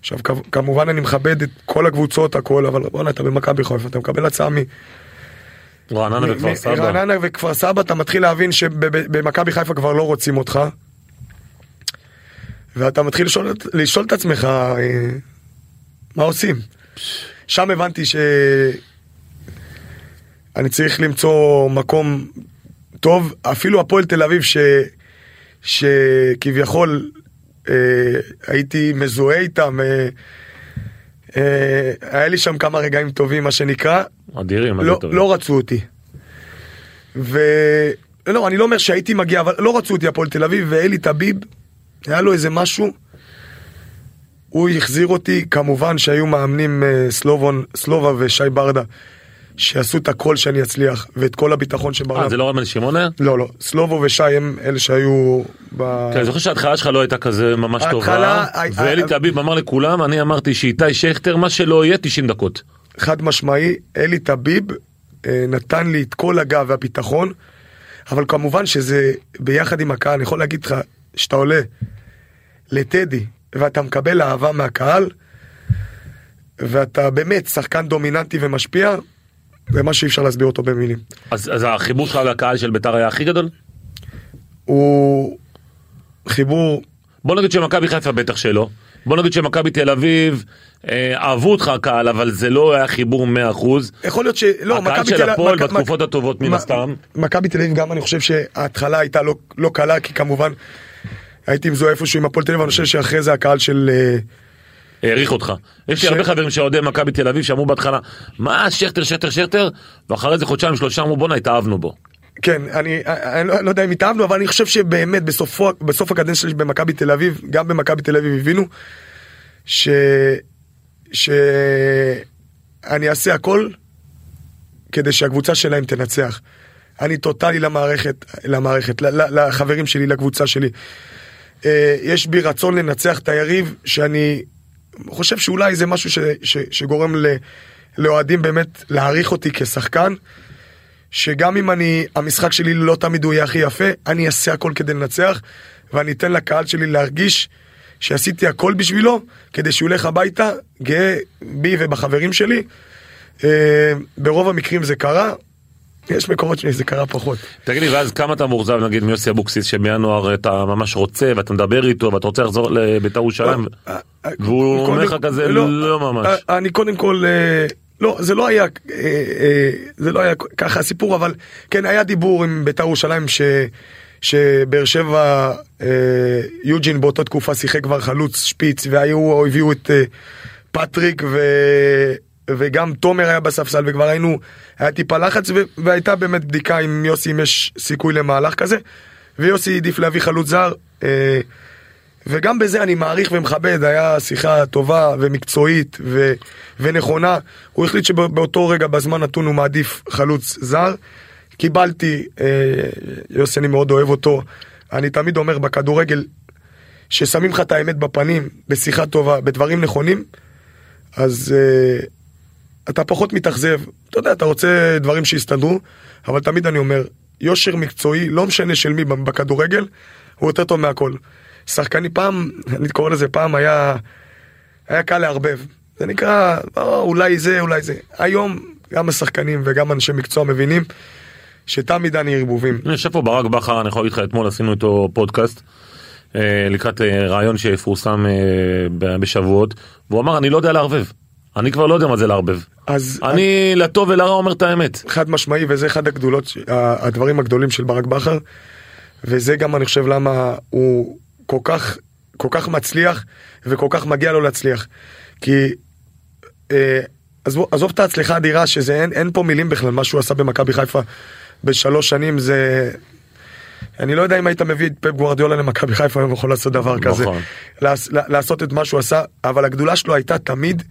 עכשיו, כמובן אני מכבד את כל הקבוצות, הכל, אבל בואנה, אתה במכבי חיפה, אתה מקבל הצעה מ... רעננה וכפר סבא. רעננה וכפר סבא, אתה מתחיל להבין שבמכבי חיפה כבר לא רוצים אותך. ואתה מתחיל לשאול, לשאול את עצמך, אה, מה עושים? שם הבנתי ש... אני צריך למצוא מקום טוב, אפילו הפועל תל אביב ש... שכביכול אה, הייתי מזוהה איתם, אה, אה, היה לי שם כמה רגעים טובים מה שנקרא, אדירים, לא. לא רצו אותי. ולא, אני לא אומר שהייתי מגיע, אבל לא רצו אותי הפועל תל אביב, ואלי טביב, היה לו איזה משהו, הוא החזיר אותי, כמובן שהיו מאמנים אה, סלובון, סלובה ושי ברדה, שעשו את הכל שאני אצליח, ואת כל הביטחון אה, שבעולם. זה לא רן בן שמעון היה? לא, לא, סלובו ושי הם אלה שהיו ב... כן, אני זוכר שההתחלה שלך לא הייתה כזה ממש טובה, ואלי הי- טביב אמר לכולם, אני אמרתי שאיתי שכטר, מה שלא יהיה, 90 דקות. חד משמעי, אלי טביב אה, נתן לי את כל הגב והביטחון, אבל כמובן שזה ביחד עם הקהל, אני יכול להגיד לך, שאתה עולה לטדי ואתה מקבל אהבה מהקהל, ואתה באמת שחקן דומיננטי ומשפיע, זה מה שאי אפשר להסביר אותו במילים. אז אז החיבור שלך לקהל של ביתר היה הכי גדול? הוא חיבור, בוא נגיד שמכבי חיפה בטח שלא. בוא נגיד שמכבי תל אביב, אה, אהבו אותך הקהל, אבל זה לא היה חיבור 100%. יכול להיות ש... לא, הקהל של תל- הפועל מכ- בתקופות הטובות מן מ- הסתם. מכבי תל אביב גם אני חושב שההתחלה הייתה לא, לא קלה כי כמובן הייתי מזוהה איפשהו עם הפועל תל אביב אני חושב שאחרי זה הקהל של אה, העריך אותך. יש לי הרבה חברים שאוהדי מכבי תל אביב שאמרו בהתחלה, מה שכטר שכטר שכטר, ואחרי זה חודשיים שלושה אמרו בואנה התאהבנו בו. כן אני, אני לא, לא יודע אם התאהבנו אבל אני חושב שבאמת בסופו, בסוף הקדנציה שלי במכבי תל אביב גם במכבי תל אביב הבינו ש... שאני אעשה הכל כדי שהקבוצה שלהם תנצח. אני טוטאלי למערכת, למערכת, לחברים שלי, לקבוצה שלי. אה, יש בי רצון לנצח את היריב, שאני חושב שאולי זה משהו ש, ש, שגורם לאוהדים באמת להעריך אותי כשחקן, שגם אם אני, המשחק שלי לא תמיד הוא יהיה הכי יפה, אני אעשה הכל כדי לנצח, ואני אתן לקהל שלי להרגיש שעשיתי הכל בשבילו, כדי שהוא ילך הביתה, גאה בי ובחברים שלי. אה, ברוב המקרים זה קרה, יש מקומות שזה קרה פחות. תגיד לי, ואז כמה אתה מאוכזב נגיד מיוסי אבוקסיס שבינואר אתה ממש רוצה ואתה מדבר איתו ואתה רוצה לחזור לביתר ירושלים אה, והוא אומר לך כזה לא ממש. אה, אני קודם כל, אה, לא, זה לא היה, אה, אה, זה לא היה ככה הסיפור, אבל כן היה דיבור עם בית"ר ירושלים ש... שבאר שבע, אה, יוג'ין באותה תקופה שיחק כבר חלוץ שפיץ והיו, הביאו את אה, פטריק. וגם תומר היה בספסל וכבר היינו, היה טיפה לחץ ו... והייתה באמת בדיקה עם יוסי אם יש סיכוי למהלך כזה ויוסי העדיף להביא חלוץ זר. אה, וגם בזה אני מעריך ומכבד, היה שיחה טובה ומקצועית ו... ונכונה. הוא החליט שבאותו רגע, בזמן נתון, הוא מעדיף חלוץ זר. קיבלתי, אה, יוסי, אני מאוד אוהב אותו. אני תמיד אומר בכדורגל, ששמים לך את האמת בפנים, בשיחה טובה, בדברים נכונים, אז אה, אתה פחות מתאכזב. אתה יודע, אתה רוצה דברים שיסתדרו, אבל תמיד אני אומר, יושר מקצועי, לא משנה של מי בכדורגל, הוא יותר טוב מהכל. שחקני פעם, אני קורא לזה פעם, היה, היה קל לערבב. זה נקרא, או, אולי זה, אולי זה. היום גם השחקנים וגם אנשי מקצוע מבינים שתמיד אני ערבובים. אני יושב פה ברק בכר, אני יכול להגיד לך, אתמול עשינו איתו פודקאסט אה, לקראת אה, רעיון שיפורסם אה, בשבועות, והוא אמר אני לא יודע לערבב. אני כבר לא יודע מה זה לערבב. אז אני לטוב ולרע אומר את האמת. חד משמעי, וזה אחד הגדולות, הדברים הגדולים של ברק בכר, וזה גם אני חושב למה הוא כל כך, כל כך מצליח, וכל כך מגיע לו להצליח. כי, אה, עזבו, עזוב את ההצלחה האדירה, שזה אין, אין פה מילים בכלל, מה שהוא עשה במכבי חיפה בשלוש שנים זה... אני לא יודע אם היית מביא את פפ גוורדיולה למכבי חיפה, הוא יכול לעשות דבר כזה. נכון. לעש- לעשות את מה שהוא עשה, אבל הגדולה שלו הייתה תמיד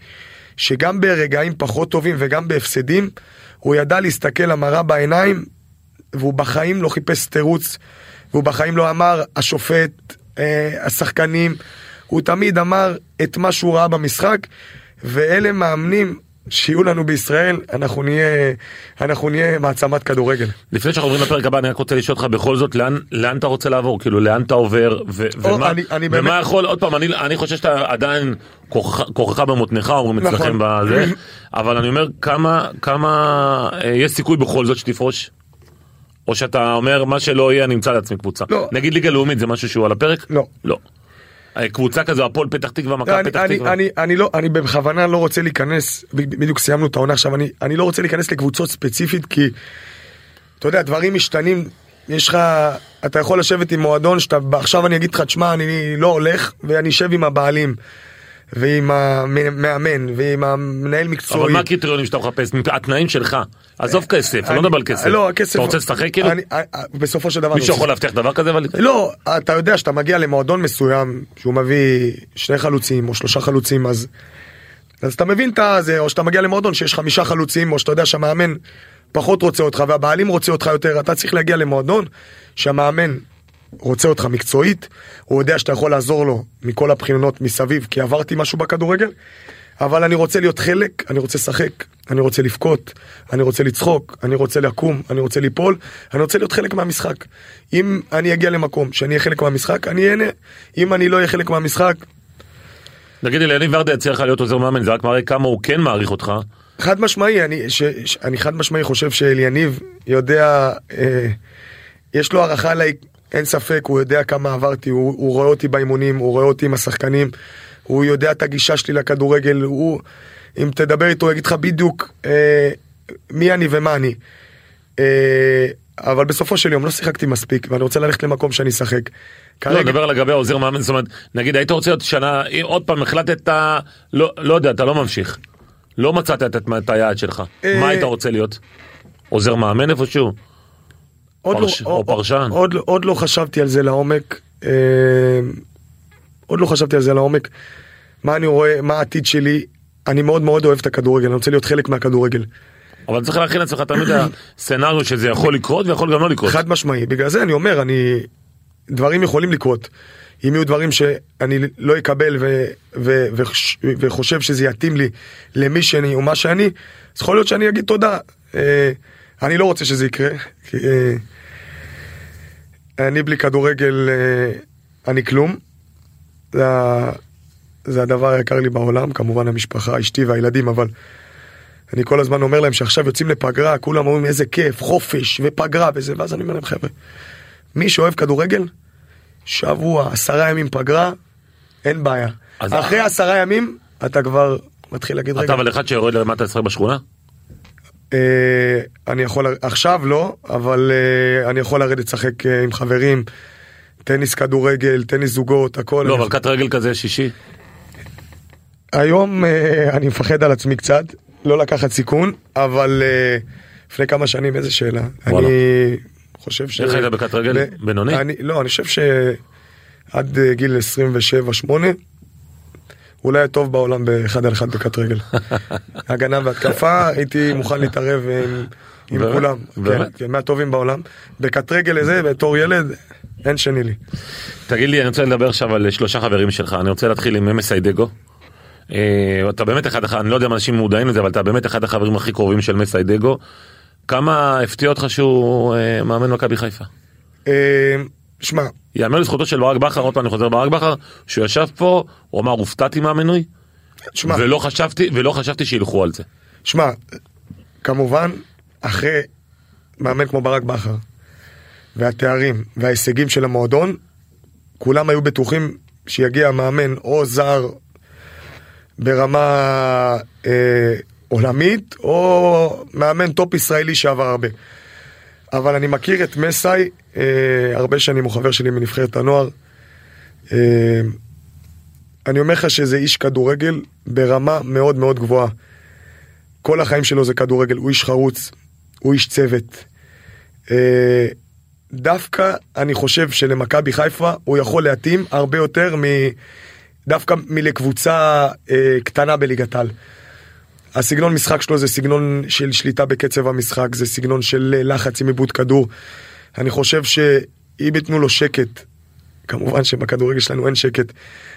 שגם ברגעים פחות טובים וגם בהפסדים, הוא ידע להסתכל למראה בעיניים, והוא בחיים לא חיפש תירוץ, והוא בחיים לא אמר השופט, אה, השחקנים, הוא תמיד אמר את מה שהוא ראה במשחק, ואלה מאמנים שיהיו לנו בישראל, אנחנו נהיה, אנחנו נהיה מעצמת כדורגל. לפני שאנחנו עוברים לפרק הבא אני רק רוצה לשאול אותך בכל זאת לאן לאן אתה רוצה לעבור כאילו לאן אתה עובר ו- או, ומה אני- אני ומה באמת- יכול עוד פעם אני אני חושב שאתה עדיין כוח- כוחך במותניך אומרים נכון. אצלכם בזה אבל אני אומר כמה כמה אה, יש סיכוי בכל זאת שתפרוש. או שאתה אומר מה שלא יהיה אני אמצא לעצמי קבוצה לא. נגיד ליגה לאומית זה משהו שהוא על הפרק לא. לא קבוצה כזו, הפועל פתח תקווה, מכבי אני, פתח אני, תקווה. אני, אני לא, אני בכוונה לא רוצה להיכנס, בדיוק סיימנו את העונה עכשיו, אני, אני לא רוצה להיכנס לקבוצות ספציפית כי, אתה יודע, דברים משתנים, יש לך, אתה יכול לשבת עם מועדון שאתה, עכשיו אני אגיד לך, תשמע, אני לא הולך, ואני אשב עם הבעלים, ועם המאמן, ועם המנהל מקצועי. אבל מה הקריטריונים שאתה מחפש? התנאים שלך. עזוב כסף, אני לא מדבר על כסף. לא, הכסף... אתה רוצה לשחק כאילו? אה, אה, בסופו של דבר... מישהו יכול להבטיח דבר כזה? אבל- לא, אתה יודע שאתה מגיע למועדון מסוים שהוא מביא שני חלוצים או שלושה חלוצים אז אז אתה מבין את זה או שאתה מגיע למועדון שיש חמישה חלוצים או שאתה יודע שהמאמן פחות רוצה אותך והבעלים רוצה אותך יותר אתה צריך להגיע למועדון שהמאמן רוצה אותך מקצועית הוא יודע שאתה יכול לעזור לו מכל הבחינות מסביב כי עברתי משהו בכדורגל אבל אני רוצה להיות חלק, אני רוצה לשחק, אני רוצה לבכות, אני רוצה לצחוק, אני רוצה לקום, אני רוצה ליפול, אני רוצה להיות חלק מהמשחק. אם אני אגיע למקום שאני אהיה חלק מהמשחק, אני אהנה. אם אני לא אהיה חלק מהמשחק, נגיד אליניב ורדה יציע לך להיות עוזר מאמן, זה רק מראה כמה הוא כן מעריך אותך. חד משמעי, אני, ש, ש, אני חד משמעי חושב שאליניב יודע, אה, יש לו הערכה עליי, אין ספק, הוא יודע כמה עברתי, הוא, הוא רואה אותי באימונים, הוא רואה אותי עם השחקנים, הוא יודע את הגישה שלי לכדורגל, הוא, אם תדבר איתו, הוא יגיד לך בדיוק אה, מי אני ומה אני. אה, אבל בסופו של יום לא שיחקתי מספיק, ואני רוצה ללכת למקום שאני אשחק. לא, נדבר לגבי העוזר מאמן, זאת אומרת, נגיד היית רוצה להיות שנה, אם עוד פעם החלטת, לא לא יודע, אתה לא ממשיך. לא מצאת את- את היעד שלך. אה, מה היית רוצה להיות? עוזר מאמן איפשהו? עוד, פרש- לא, או פרשן. עוד, עוד לא חשבתי על זה לעומק. אה, עוד לא חשבתי על זה לעומק. מה אני רואה, מה העתיד שלי. אני מאוד מאוד אוהב את הכדורגל, אני רוצה להיות חלק מהכדורגל. אבל צריך להכין לעצמך תמיד הסצנריו שזה יכול לקרות ויכול גם לא לקרות. חד משמעי. בגלל זה אני אומר, אני... דברים יכולים לקרות. אם יהיו דברים שאני לא אקבל ו, ו, ו, וחושב שזה יתאים לי למי שאני או מה שאני, אז יכול להיות שאני אגיד תודה. אה, אני לא רוצה שזה יקרה. כי, אה, אני בלי כדורגל, אה, אני כלום. זה, זה הדבר היקר לי בעולם, כמובן המשפחה, אשתי והילדים, אבל אני כל הזמן אומר להם שעכשיו יוצאים לפגרה, כולם אומרים איזה כיף, חופש ופגרה וזה, ואז אני אומר להם חבר'ה, מי שאוהב כדורגל, שבוע, עשרה ימים פגרה, אין בעיה. אחרי עשרה ימים, אתה כבר מתחיל להגיד, רגע, אתה אבל אחד שיורד למטה לשחק בשכונה? אה, אני יכול, עכשיו לא, אבל אה, אני יכול לרדת לשחק אה, עם חברים, טניס כדורגל, טניס זוגות, הכל. לא, אבל קט רגל כזה שישי. היום אני מפחד על עצמי קצת, לא לקחת סיכון, אבל לפני כמה שנים איזה שאלה. וואלה. אני חושב ש... איך היית בקט רגל? בינוני? לא, אני חושב שעד גיל 27-8, אולי הטוב בעולם באחד על אחד בקט רגל. <laughs> הגנה והתקפה, הייתי מוכן להתערב עם, עם? כולם. באמת? כן, כן, מהטובים בעולם. בקט רגל לזה, בתור ילד, אין שני לי. תגיד לי, אני רוצה לדבר עכשיו על שלושה חברים שלך, אני רוצה להתחיל עם אמס איידגו. אה, אתה באמת אחד, אני לא יודע אם אנשים מודעים לזה, אבל אתה באמת אחד החברים הכי קרובים של מס איידגו. כמה הפתיע אותך שהוא אה, מאמן מכבי חיפה? אה, שמע, יאמר לזכותו של ברק בכר, עוד פעם אני חוזר ברק בכר, שהוא ישב פה, הוא אמר הופתעתי מהמינוי, שמע, ולא חשבתי, ולא חשבתי שילכו על זה. שמע, כמובן, אחרי מאמן כמו ברק בכר, והתארים וההישגים של המועדון, כולם היו בטוחים שיגיע מאמן או זר ברמה אה, עולמית, או מאמן top ישראלי שעבר הרבה. אבל אני מכיר את מסאי, הרבה שנים הוא חבר שלי מנבחרת הנוער. אה, אני אומר לך שזה איש כדורגל ברמה מאוד מאוד גבוהה. כל החיים שלו זה כדורגל, הוא איש חרוץ, הוא איש צוות. אה, דווקא אני חושב שלמכבי חיפה הוא יכול להתאים הרבה יותר מ... דווקא מלקבוצה אה, קטנה בליגת העל. הסגנון משחק שלו זה סגנון של שליטה בקצב המשחק, זה סגנון של אה, לחץ עם עיבוד כדור. אני חושב שאם ייתנו לו שקט, כמובן שבכדורגל שלנו אין שקט,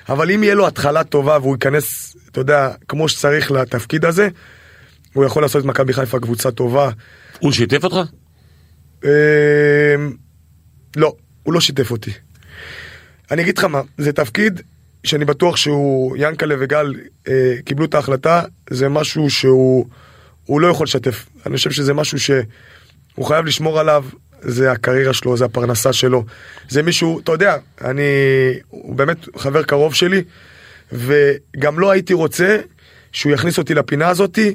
אבל אם יהיה לו התחלה טובה והוא ייכנס, אתה יודע, כמו שצריך לתפקיד הזה, הוא יכול לעשות את מכבי חיפה קבוצה טובה. הוא שיתף אותך? אה, לא, הוא לא שיתף אותי. אני אגיד לך מה, זה תפקיד שאני בטוח שהוא, ינקלה וגל אה, קיבלו את ההחלטה, זה משהו שהוא הוא לא יכול לשתף. אני חושב שזה משהו שהוא חייב לשמור עליו. זה הקריירה שלו, זה הפרנסה שלו. זה מישהו, אתה יודע, אני, הוא באמת חבר קרוב שלי, וגם לא הייתי רוצה שהוא יכניס אותי לפינה הזאתי.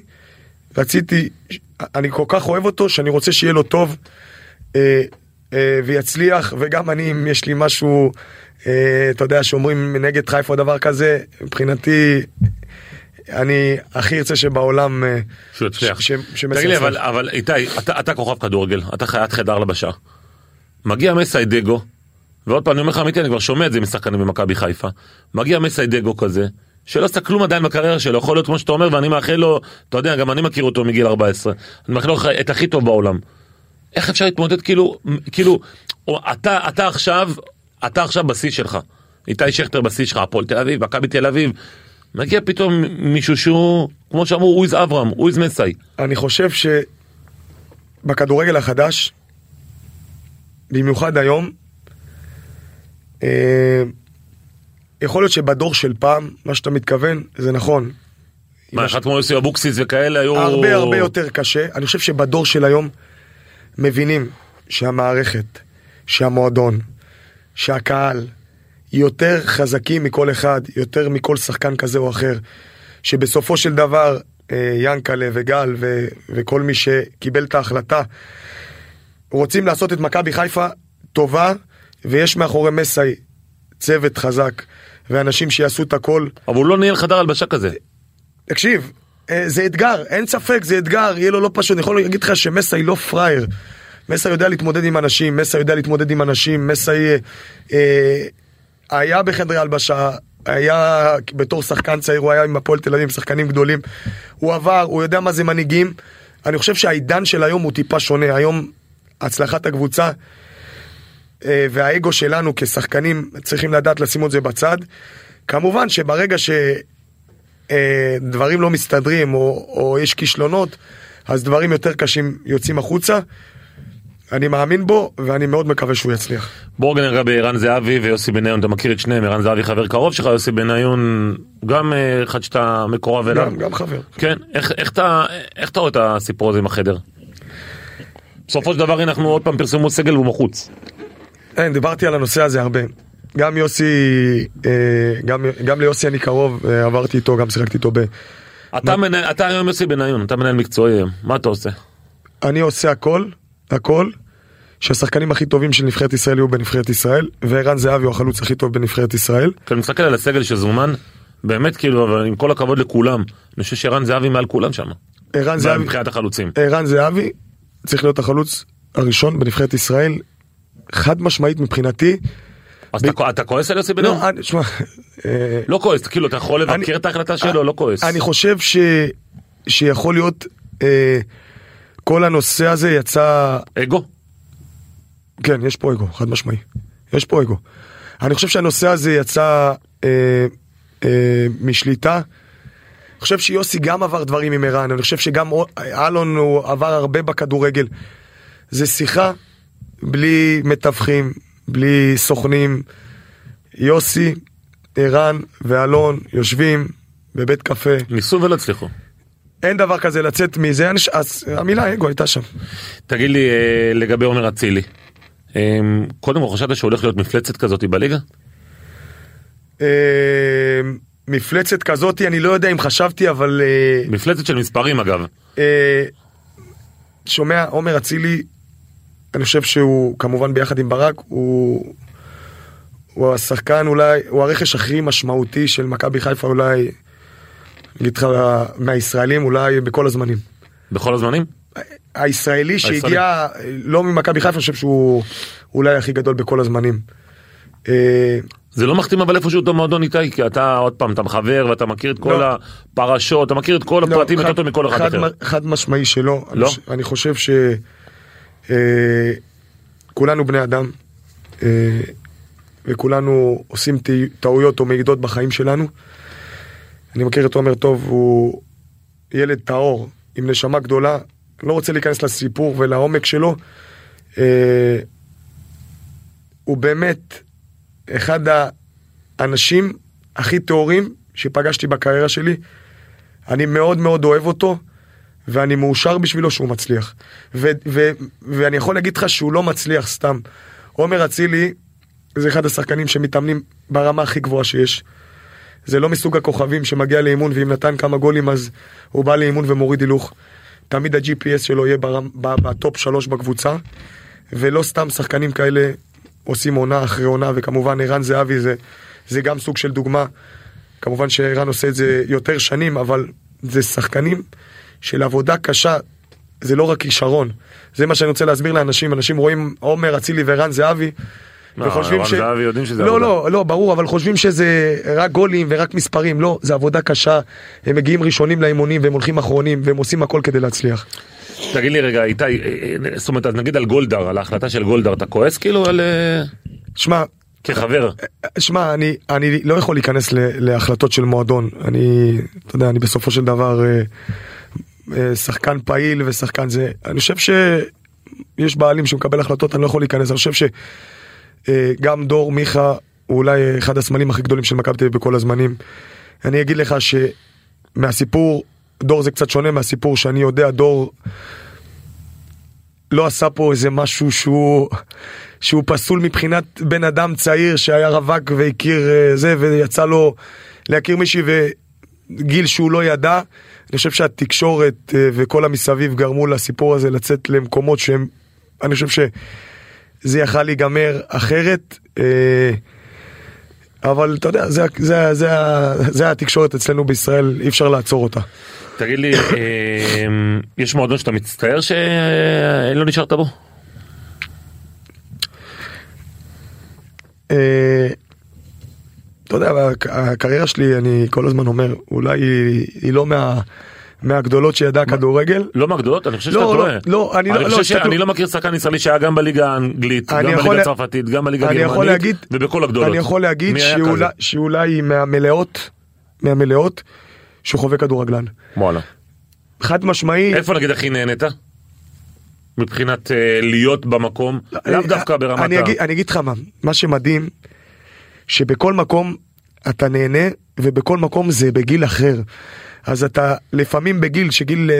רציתי, אני כל כך אוהב אותו, שאני רוצה שיהיה לו טוב אה, אה, ויצליח, וגם אני, אם יש לי משהו, אה, אתה יודע, שאומרים נגד חיפה או דבר כזה, מבחינתי, אני הכי ארצה שבעולם... אה, שהוא יצליח. תגיד לי, אבל, אבל איתי, אתה, אתה כוכב כדורגל, אתה חיית חדר לבשה. מגיע מסיידגו, ועוד פעם, אני אומר לך אמיתי, אני כבר שומע את זה משחקנים במכבי חיפה. מגיע מסיידגו כזה, שלא עשה כלום עדיין בקריירה שלו, יכול להיות כמו שאתה אומר, ואני מאחל לו, אתה יודע, גם אני מכיר אותו מגיל 14. אני מאחל לו את הכי טוב בעולם. איך אפשר להתמודד כאילו, כאילו, או אתה, אתה עכשיו, אתה עכשיו בשיא שלך. איתי שכטר בשיא שלך, הפועל תל אביב, מכבי תל אביב. מגיע פתאום מישהו שהוא, כמו שאמרו, וויז אברהם, וויז מסאי. אני חושב שבכדורגל החדש, במיוחד היום, אה, יכול להיות שבדור של פעם, מה שאתה מתכוון, זה נכון. מה, אחד כמו יוסי אבוקסיס וכאלה היו... הרבה הרבה יותר קשה. אני חושב שבדור של היום מבינים שהמערכת, שהמועדון, שהקהל יותר חזקים מכל אחד, יותר מכל שחקן כזה או אחר. שבסופו של דבר אה, ינקלה וגל ו- וכל מי שקיבל את ההחלטה רוצים לעשות את מכבי חיפה טובה, ויש מאחורי מסאי צוות חזק ואנשים שיעשו את הכל. אבל הוא לא ניהל חדר הלבשה כזה. תקשיב, אה, זה אתגר, אין ספק, זה אתגר, יהיה לו לא פשוט. אני יכול להגיד לך שמסאי לא פראייר. מסאי יודע להתמודד עם אנשים, מסאי יודע להתמודד עם אנשים, מסאי אה, אה, היה בחדרי הלבשה, היה בתור שחקן צעיר, הוא היה עם הפועל תל אביב, שחקנים גדולים. הוא עבר, הוא יודע מה זה מנהיגים. אני חושב שהעידן של היום הוא טיפה שונה. היום הצלחת הקבוצה אה, והאגו שלנו כשחקנים צריכים לדעת לשים את זה בצד. כמובן שברגע ש... אה, לא מסתדרים או, או יש כישלונות, אז דברים יותר קשים יוצאים החוצה. אני מאמין בו ואני מאוד מקווה שהוא יצליח. בואו נרגע בערן זהבי ויוסי בניון, אתה מכיר את שניהם, ערן זהבי חבר קרוב שלך, יוסי בניון גם אה, אחד שאתה מקורב אליו. גם, גם חבר. כן, איך, איך, אתה, איך אתה רואה את הסיפור הזה עם החדר? בסופו של דבר אנחנו עוד פעם פרסמו סגל והוא מחוץ. אין, דיברתי על הנושא הזה הרבה. גם יוסי, אה, גם, גם ליוסי אני קרוב, אה, עברתי איתו, גם שיחקתי איתו ב... אתה, מנהל, אתה היום יוסי בניון, אתה מנהל מקצועי היום, מה אתה עושה? אני עושה הכל, הכל, שהשחקנים הכי טובים של נבחרת ישראל יהיו בנבחרת ישראל, וערן זהבי הוא החלוץ הכי טוב בנבחרת ישראל. כשאני מסתכל על הסגל שזומן, באמת כאילו, אבל עם כל הכבוד לכולם, אני חושב שערן זהבי מעל כולם שם. ערן זהבי, מבחינת החלוצים. ערן זהבי צריך להיות החלוץ הראשון בנבחרת ישראל, חד משמעית מבחינתי. אז אתה, אתה כועס על יוסי בניון? לא, אני- שמע, אה, לא כועס, כאילו אתה יכול לבקר אני- את ההחלטה שלו, לא כועס. אני חושב ש... שיכול להיות, אה, כל הנושא הזה יצא, אגו? כן, יש פה אגו, חד משמעי. יש פה אגו. אני חושב שהנושא הזה יצא אה, אה, משליטה. אני חושב שיוסי גם עבר דברים עם ערן, אני חושב שגם אלון הוא עבר הרבה בכדורגל. זה שיחה בלי מתווכים, בלי סוכנים. יוסי, ערן ואלון יושבים בבית קפה. ניסו ולא הצליחו. אין דבר כזה לצאת מזה, אז המילה אגו הייתה שם. תגיד לי אה, לגבי עומר אצילי. אה, קודם כל חשבת שהוא הולך להיות מפלצת כזאת בליגה? אה, מפלצת כזאתי, אני לא יודע אם חשבתי, אבל אה, מפלצת של מספרים אגב. אה, שומע, עומר אצילי, אני חושב שהוא כמובן ביחד עם ברק, הוא, הוא השחקן אולי, הוא הרכש הכי משמעותי של מכבי חיפה אולי, אני אגיד לך, מהישראלים אולי בכל הזמנים. בכל הזמנים? הישראלי. שהגיע לא ממכבי חיפה, אני חושב שהוא אולי הכי גדול בכל הזמנים. אה, זה לא מחתים אבל איפשהו את המועדון איתי, כי אתה עוד פעם, אתה חבר ואתה מכיר את כל לא. הפרשות, אתה מכיר את כל לא, הפרטים יותר טוב מכל אחד חד אחר. חד משמעי שלא. לא? אני חושב ש... אה, בני אדם, אה, וכולנו עושים טע- טעויות או מעידות בחיים שלנו. אני מכיר את עומר טוב, הוא ילד טהור, עם נשמה גדולה. לא רוצה להיכנס לסיפור ולעומק שלו. אה, הוא באמת אחד האנשים הכי טהורים שפגשתי בקריירה שלי. אני מאוד מאוד אוהב אותו, ואני מאושר בשבילו שהוא מצליח. ו- ו- ואני יכול להגיד לך שהוא לא מצליח סתם. עומר אצילי זה אחד השחקנים שמתאמנים ברמה הכי גבוהה שיש. זה לא מסוג הכוכבים שמגיע לאימון ואם נתן כמה גולים אז הוא בא לאימון ומוריד הילוך. תמיד ה-GPS שלו יהיה ברם, בטופ שלוש בקבוצה, ולא סתם שחקנים כאלה עושים עונה אחרי עונה, וכמובן ערן זהבי זה, זה גם סוג של דוגמה. כמובן שערן עושה את זה יותר שנים, אבל זה שחקנים של עבודה קשה, זה לא רק כישרון. זה מה שאני רוצה להסביר לאנשים, אנשים רואים עומר אצילי וערן זהבי, לא, ערן זהבי יודעים שזה לא, עבודה. לא, לא, ברור, אבל חושבים שזה רק גולים ורק מספרים, לא, זה עבודה קשה, הם מגיעים ראשונים לאימונים והם הולכים אחרונים והם עושים הכל כדי להצליח. תגיד לי רגע, איתי, אה, אה, זאת אומרת, אז נגיד על גולדהר, על ההחלטה של גולדהר, אתה כועס כאילו על... אה, שמע, כחבר. שמע, אני, אני לא יכול להיכנס ל, להחלטות של מועדון. אני, אתה יודע, אני בסופו של דבר אה, אה, שחקן פעיל ושחקן זה. אני חושב שיש בעלים שמקבל החלטות, אני לא יכול להיכנס. אני חושב שגם דור מיכה הוא אולי אחד הסמלים הכי גדולים של מכבי תל אביב בכל הזמנים. אני אגיד לך שמהסיפור, דור זה קצת שונה מהסיפור שאני יודע, דור לא עשה פה איזה משהו שהוא, שהוא פסול מבחינת בן אדם צעיר שהיה רווק והכיר אה, זה ויצא לו להכיר מישהי וגיל שהוא לא ידע. אני חושב שהתקשורת אה, וכל המסביב גרמו לסיפור הזה לצאת למקומות שהם, אני חושב שזה יכל להיגמר אחרת. אה, אבל אתה יודע, זה, זה, זה, זה התקשורת אצלנו בישראל, אי אפשר לעצור אותה. תגיד לי, אה, יש מועדון שאתה מצטער שלא נשארת בו? אה, אתה יודע, הק- הקריירה שלי, אני כל הזמן אומר, אולי היא, היא לא מה, מהגדולות שידע כדורגל. לא מהגדולות? אני חושב לא, שאתה לא, טועה. לא, אני לא- אני לא, חושב שאני לא מכיר שחקן ישראלי שהיה גם בליגה האנגלית, גם בליגה הצרפתית, גם בליגה הגרמנית, ובכל הגדולות. אני יכול להגיד שאולי, מהמלאות, מהמלאות, שהוא חובק כדורגלן. וואלה. חד משמעי, איפה נגיד הכי נהנית? מבחינת אה, להיות במקום, לאו אני- דווקא ברמת ה... אני אגיד לך מה, מה שמדהים, שבכל מקום אתה נהנה, ובכל מקום זה בגיל אחר. אז אתה לפעמים בגיל, שגיל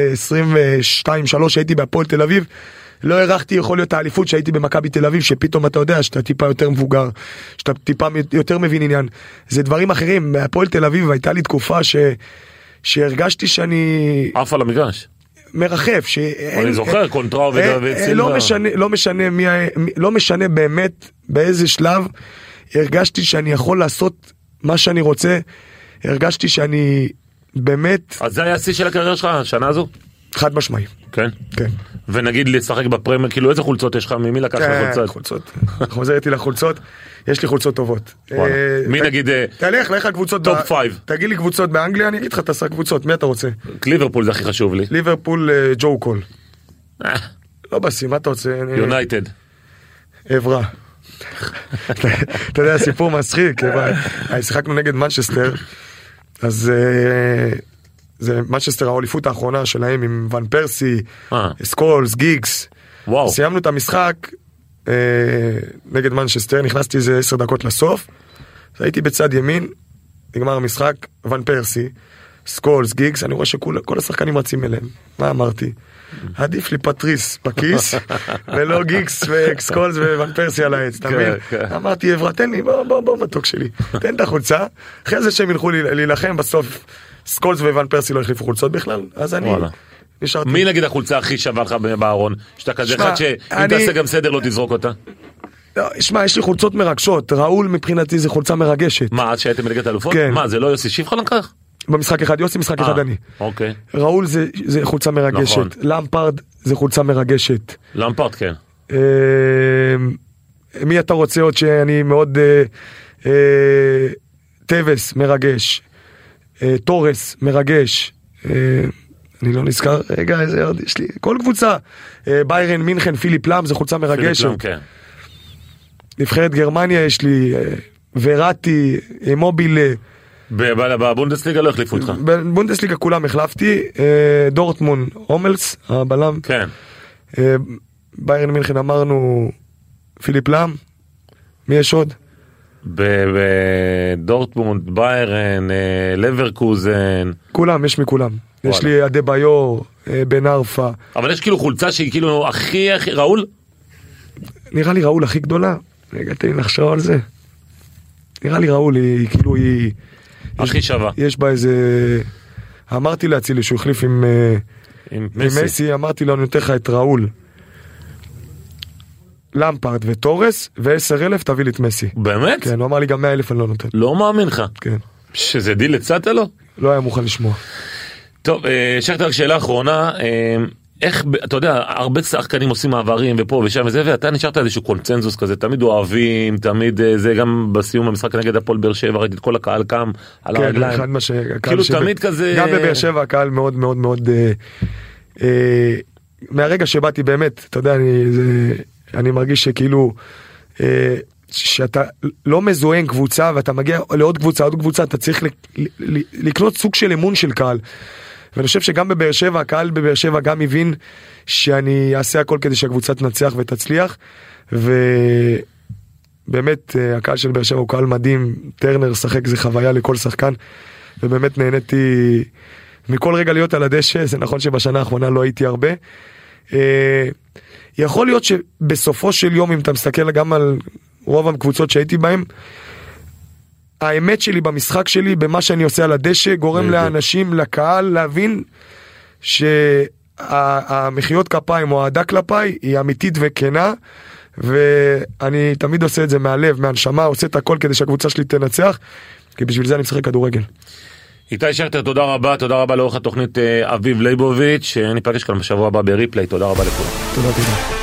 22-3 הייתי בהפועל תל אביב, לא הערכתי יכול להיות האליפות שהייתי במכבי תל אביב, שפתאום אתה יודע שאתה טיפה יותר מבוגר, שאתה טיפה יותר מבין עניין. זה דברים אחרים, בהפועל תל אביב הייתה לי תקופה ש... שהרגשתי שאני עף על המגרש. מרחף, שאין... אני זוכר, קונטראו אה, ודוד אה. לא משנה, לא משנה מי- לא משנה באמת באיזה שלב הרגשתי שאני יכול לעשות מה שאני רוצה, הרגשתי שאני באמת אז זה היה השיא של הקריירה שלך, השנה הזו? חד משמעי, כן. כן. ונגיד לשחק בפרמייר, כאילו איזה חולצות יש לך, ממי לקחת כן, חולצות? חולצות, חוזר איתי לחולצות, יש לי חולצות טובות. <laughs> וואלה. אה, מי נגיד, אה, תלך, לך קבוצות, top five. תגיד לי קבוצות באנגליה, אני אגיד לך תעשה קבוצות, מי אתה רוצה? ליברפול זה הכי חשוב לי. ליברפול, אה, ג'ו קול. לא בסי, מה אתה רוצה? יונייטד. אברה. אתה יודע, סיפור מצחיק, אבל שיחקנו נגד מנצ'סטר, אז אה, זה מנצ'סטר האליפות האחרונה שלהם עם ון פרסי, אה. סקולס, גיגס. וואו. סיימנו את המשחק אה, נגד מנצ'סטר, נכנסתי איזה עשר דקות לסוף, הייתי בצד ימין, נגמר המשחק, ון פרסי, סקולס, גיגס, אני רואה שכל כל השחקנים רצים אליהם. מה אמרתי? עדיף לי פטריס בכיס, <laughs> ולא גיגס וסקולס וון פרסי על העץ, אתה כן, מבין? כן. אמרתי, אברה, תן לי, בוא, בוא, בוא, מתוק שלי, תן את החולצה, אחרי זה שהם ילכו להילחם, בסוף סקולס ון פרסי לא החליפו חולצות בכלל, אז אני. נשארתי. מי נגיד החולצה הכי שווה לך בארון? שאתה כזה אחד שאם אני- תעשה גם סדר לא תזרוק אותה? לא, שמע, יש לי חולצות מרגשות, ראול מבחינתי זה חולצה מרגשת. מה, עד שהייתם בליגת האלופות? כן. מה, זה לא יוסי שיפחה לקח? במשחק אחד יוסי, משחק אחד אה, אני. אוקיי. ראול זה, זה חולצה מרגשת, נכון. למפרד זה חולצה מרגשת. למפרט כן. אה, מי אתה רוצה עוד שאני מאוד... אה, אה, טווס מרגש, אה, תורס מרגש, אה, אני לא נזכר, רגע איזה עוד יש לי, כל קבוצה, אה, ביירן מינכן, פיליפ לאם זה חולצה מרגשת, כן. נבחרת גרמניה יש לי, אה, וראטי, אה, מובילה, בבונדסליגה לא החליפו אותך. בבונדסליגה כולם החלפתי, אה, דורטמון, הומלס, הבלם, כן. אה, ביירן מינכן אמרנו פיליפ לאם, מי יש עוד? בדורטמונד, ביירן, אה, לברקוזן. כולם, יש מכולם. יש וואלה. לי אדה ביור, בן ערפה. אבל יש כאילו חולצה שהיא כאילו הכי הכי ראול? נראה לי ראול הכי גדולה. רגע, תן לי לחשוב על זה. נראה לי ראול היא כאילו היא... הכי שווה. יש בה איזה... אמרתי לאצילי שהוא החליף עם, אה, עם עם מסי. מסי, אמרתי לו אני נותן לך את ראול. למפרד וטורס, ועשר אלף תביא לי את מסי. באמת? כן, הוא אמר לי גם מאה אלף אני לא נותן. לא מאמין לך. כן. שזה דיל הצעת לו? לא היה מוכן לשמוע. טוב, אה, שכטר, שאלה אחרונה, אה, איך, אתה יודע, הרבה שחקנים עושים מעברים ופה ושם וזה, ואתה נשארת איזשהו קונצנזוס כזה, תמיד אוהבים, תמיד אה, זה, גם בסיום המשחק נגד הפועל באר שבע, ראיתי את כל הקהל קם על כן, הרגליים. מה שהקהל כאילו שב- תמיד כזה... גם בבאר שבע הקהל מאוד מאוד מאוד... אה, אה, מהרגע שבאתי באמת, אתה יודע, אני, זה, אני מרגיש שכאילו... אה, שאתה לא מזוהה עם קבוצה ואתה מגיע לעוד קבוצה, עוד קבוצה, אתה צריך לקנות סוג של אמון של קהל. ואני חושב שגם בבאר שבע, הקהל בבאר שבע גם הבין שאני אעשה הכל כדי שהקבוצה תנצח ותצליח. ובאמת, אה, הקהל של באר שבע הוא קהל מדהים, טרנר שחק זה חוויה לכל שחקן. ובאמת נהניתי מכל רגע להיות על הדשא, זה נכון שבשנה האחרונה לא הייתי הרבה. אה, יכול להיות שבסופו של יום, אם אתה מסתכל גם על רוב הקבוצות שהייתי בהן, האמת שלי במשחק שלי, במה שאני עושה על הדשא, גורם. לאנשים, לקהל, להבין שהמחיאות כפיים או האהדה כלפיי היא אמיתית וכנה. ואני תמיד עושה את זה מהלב, מהנשמה, עושה את הכל כדי שהקבוצה שלי תנצח, כי בשביל זה אני משחק כדורגל. איתי שכטר, תודה רבה, תודה רבה לאורך התוכנית אה, אביב ליבוביץ', ניפגש כאן בשבוע הבא בריפליי, תודה רבה לכולם. תודה, תודה.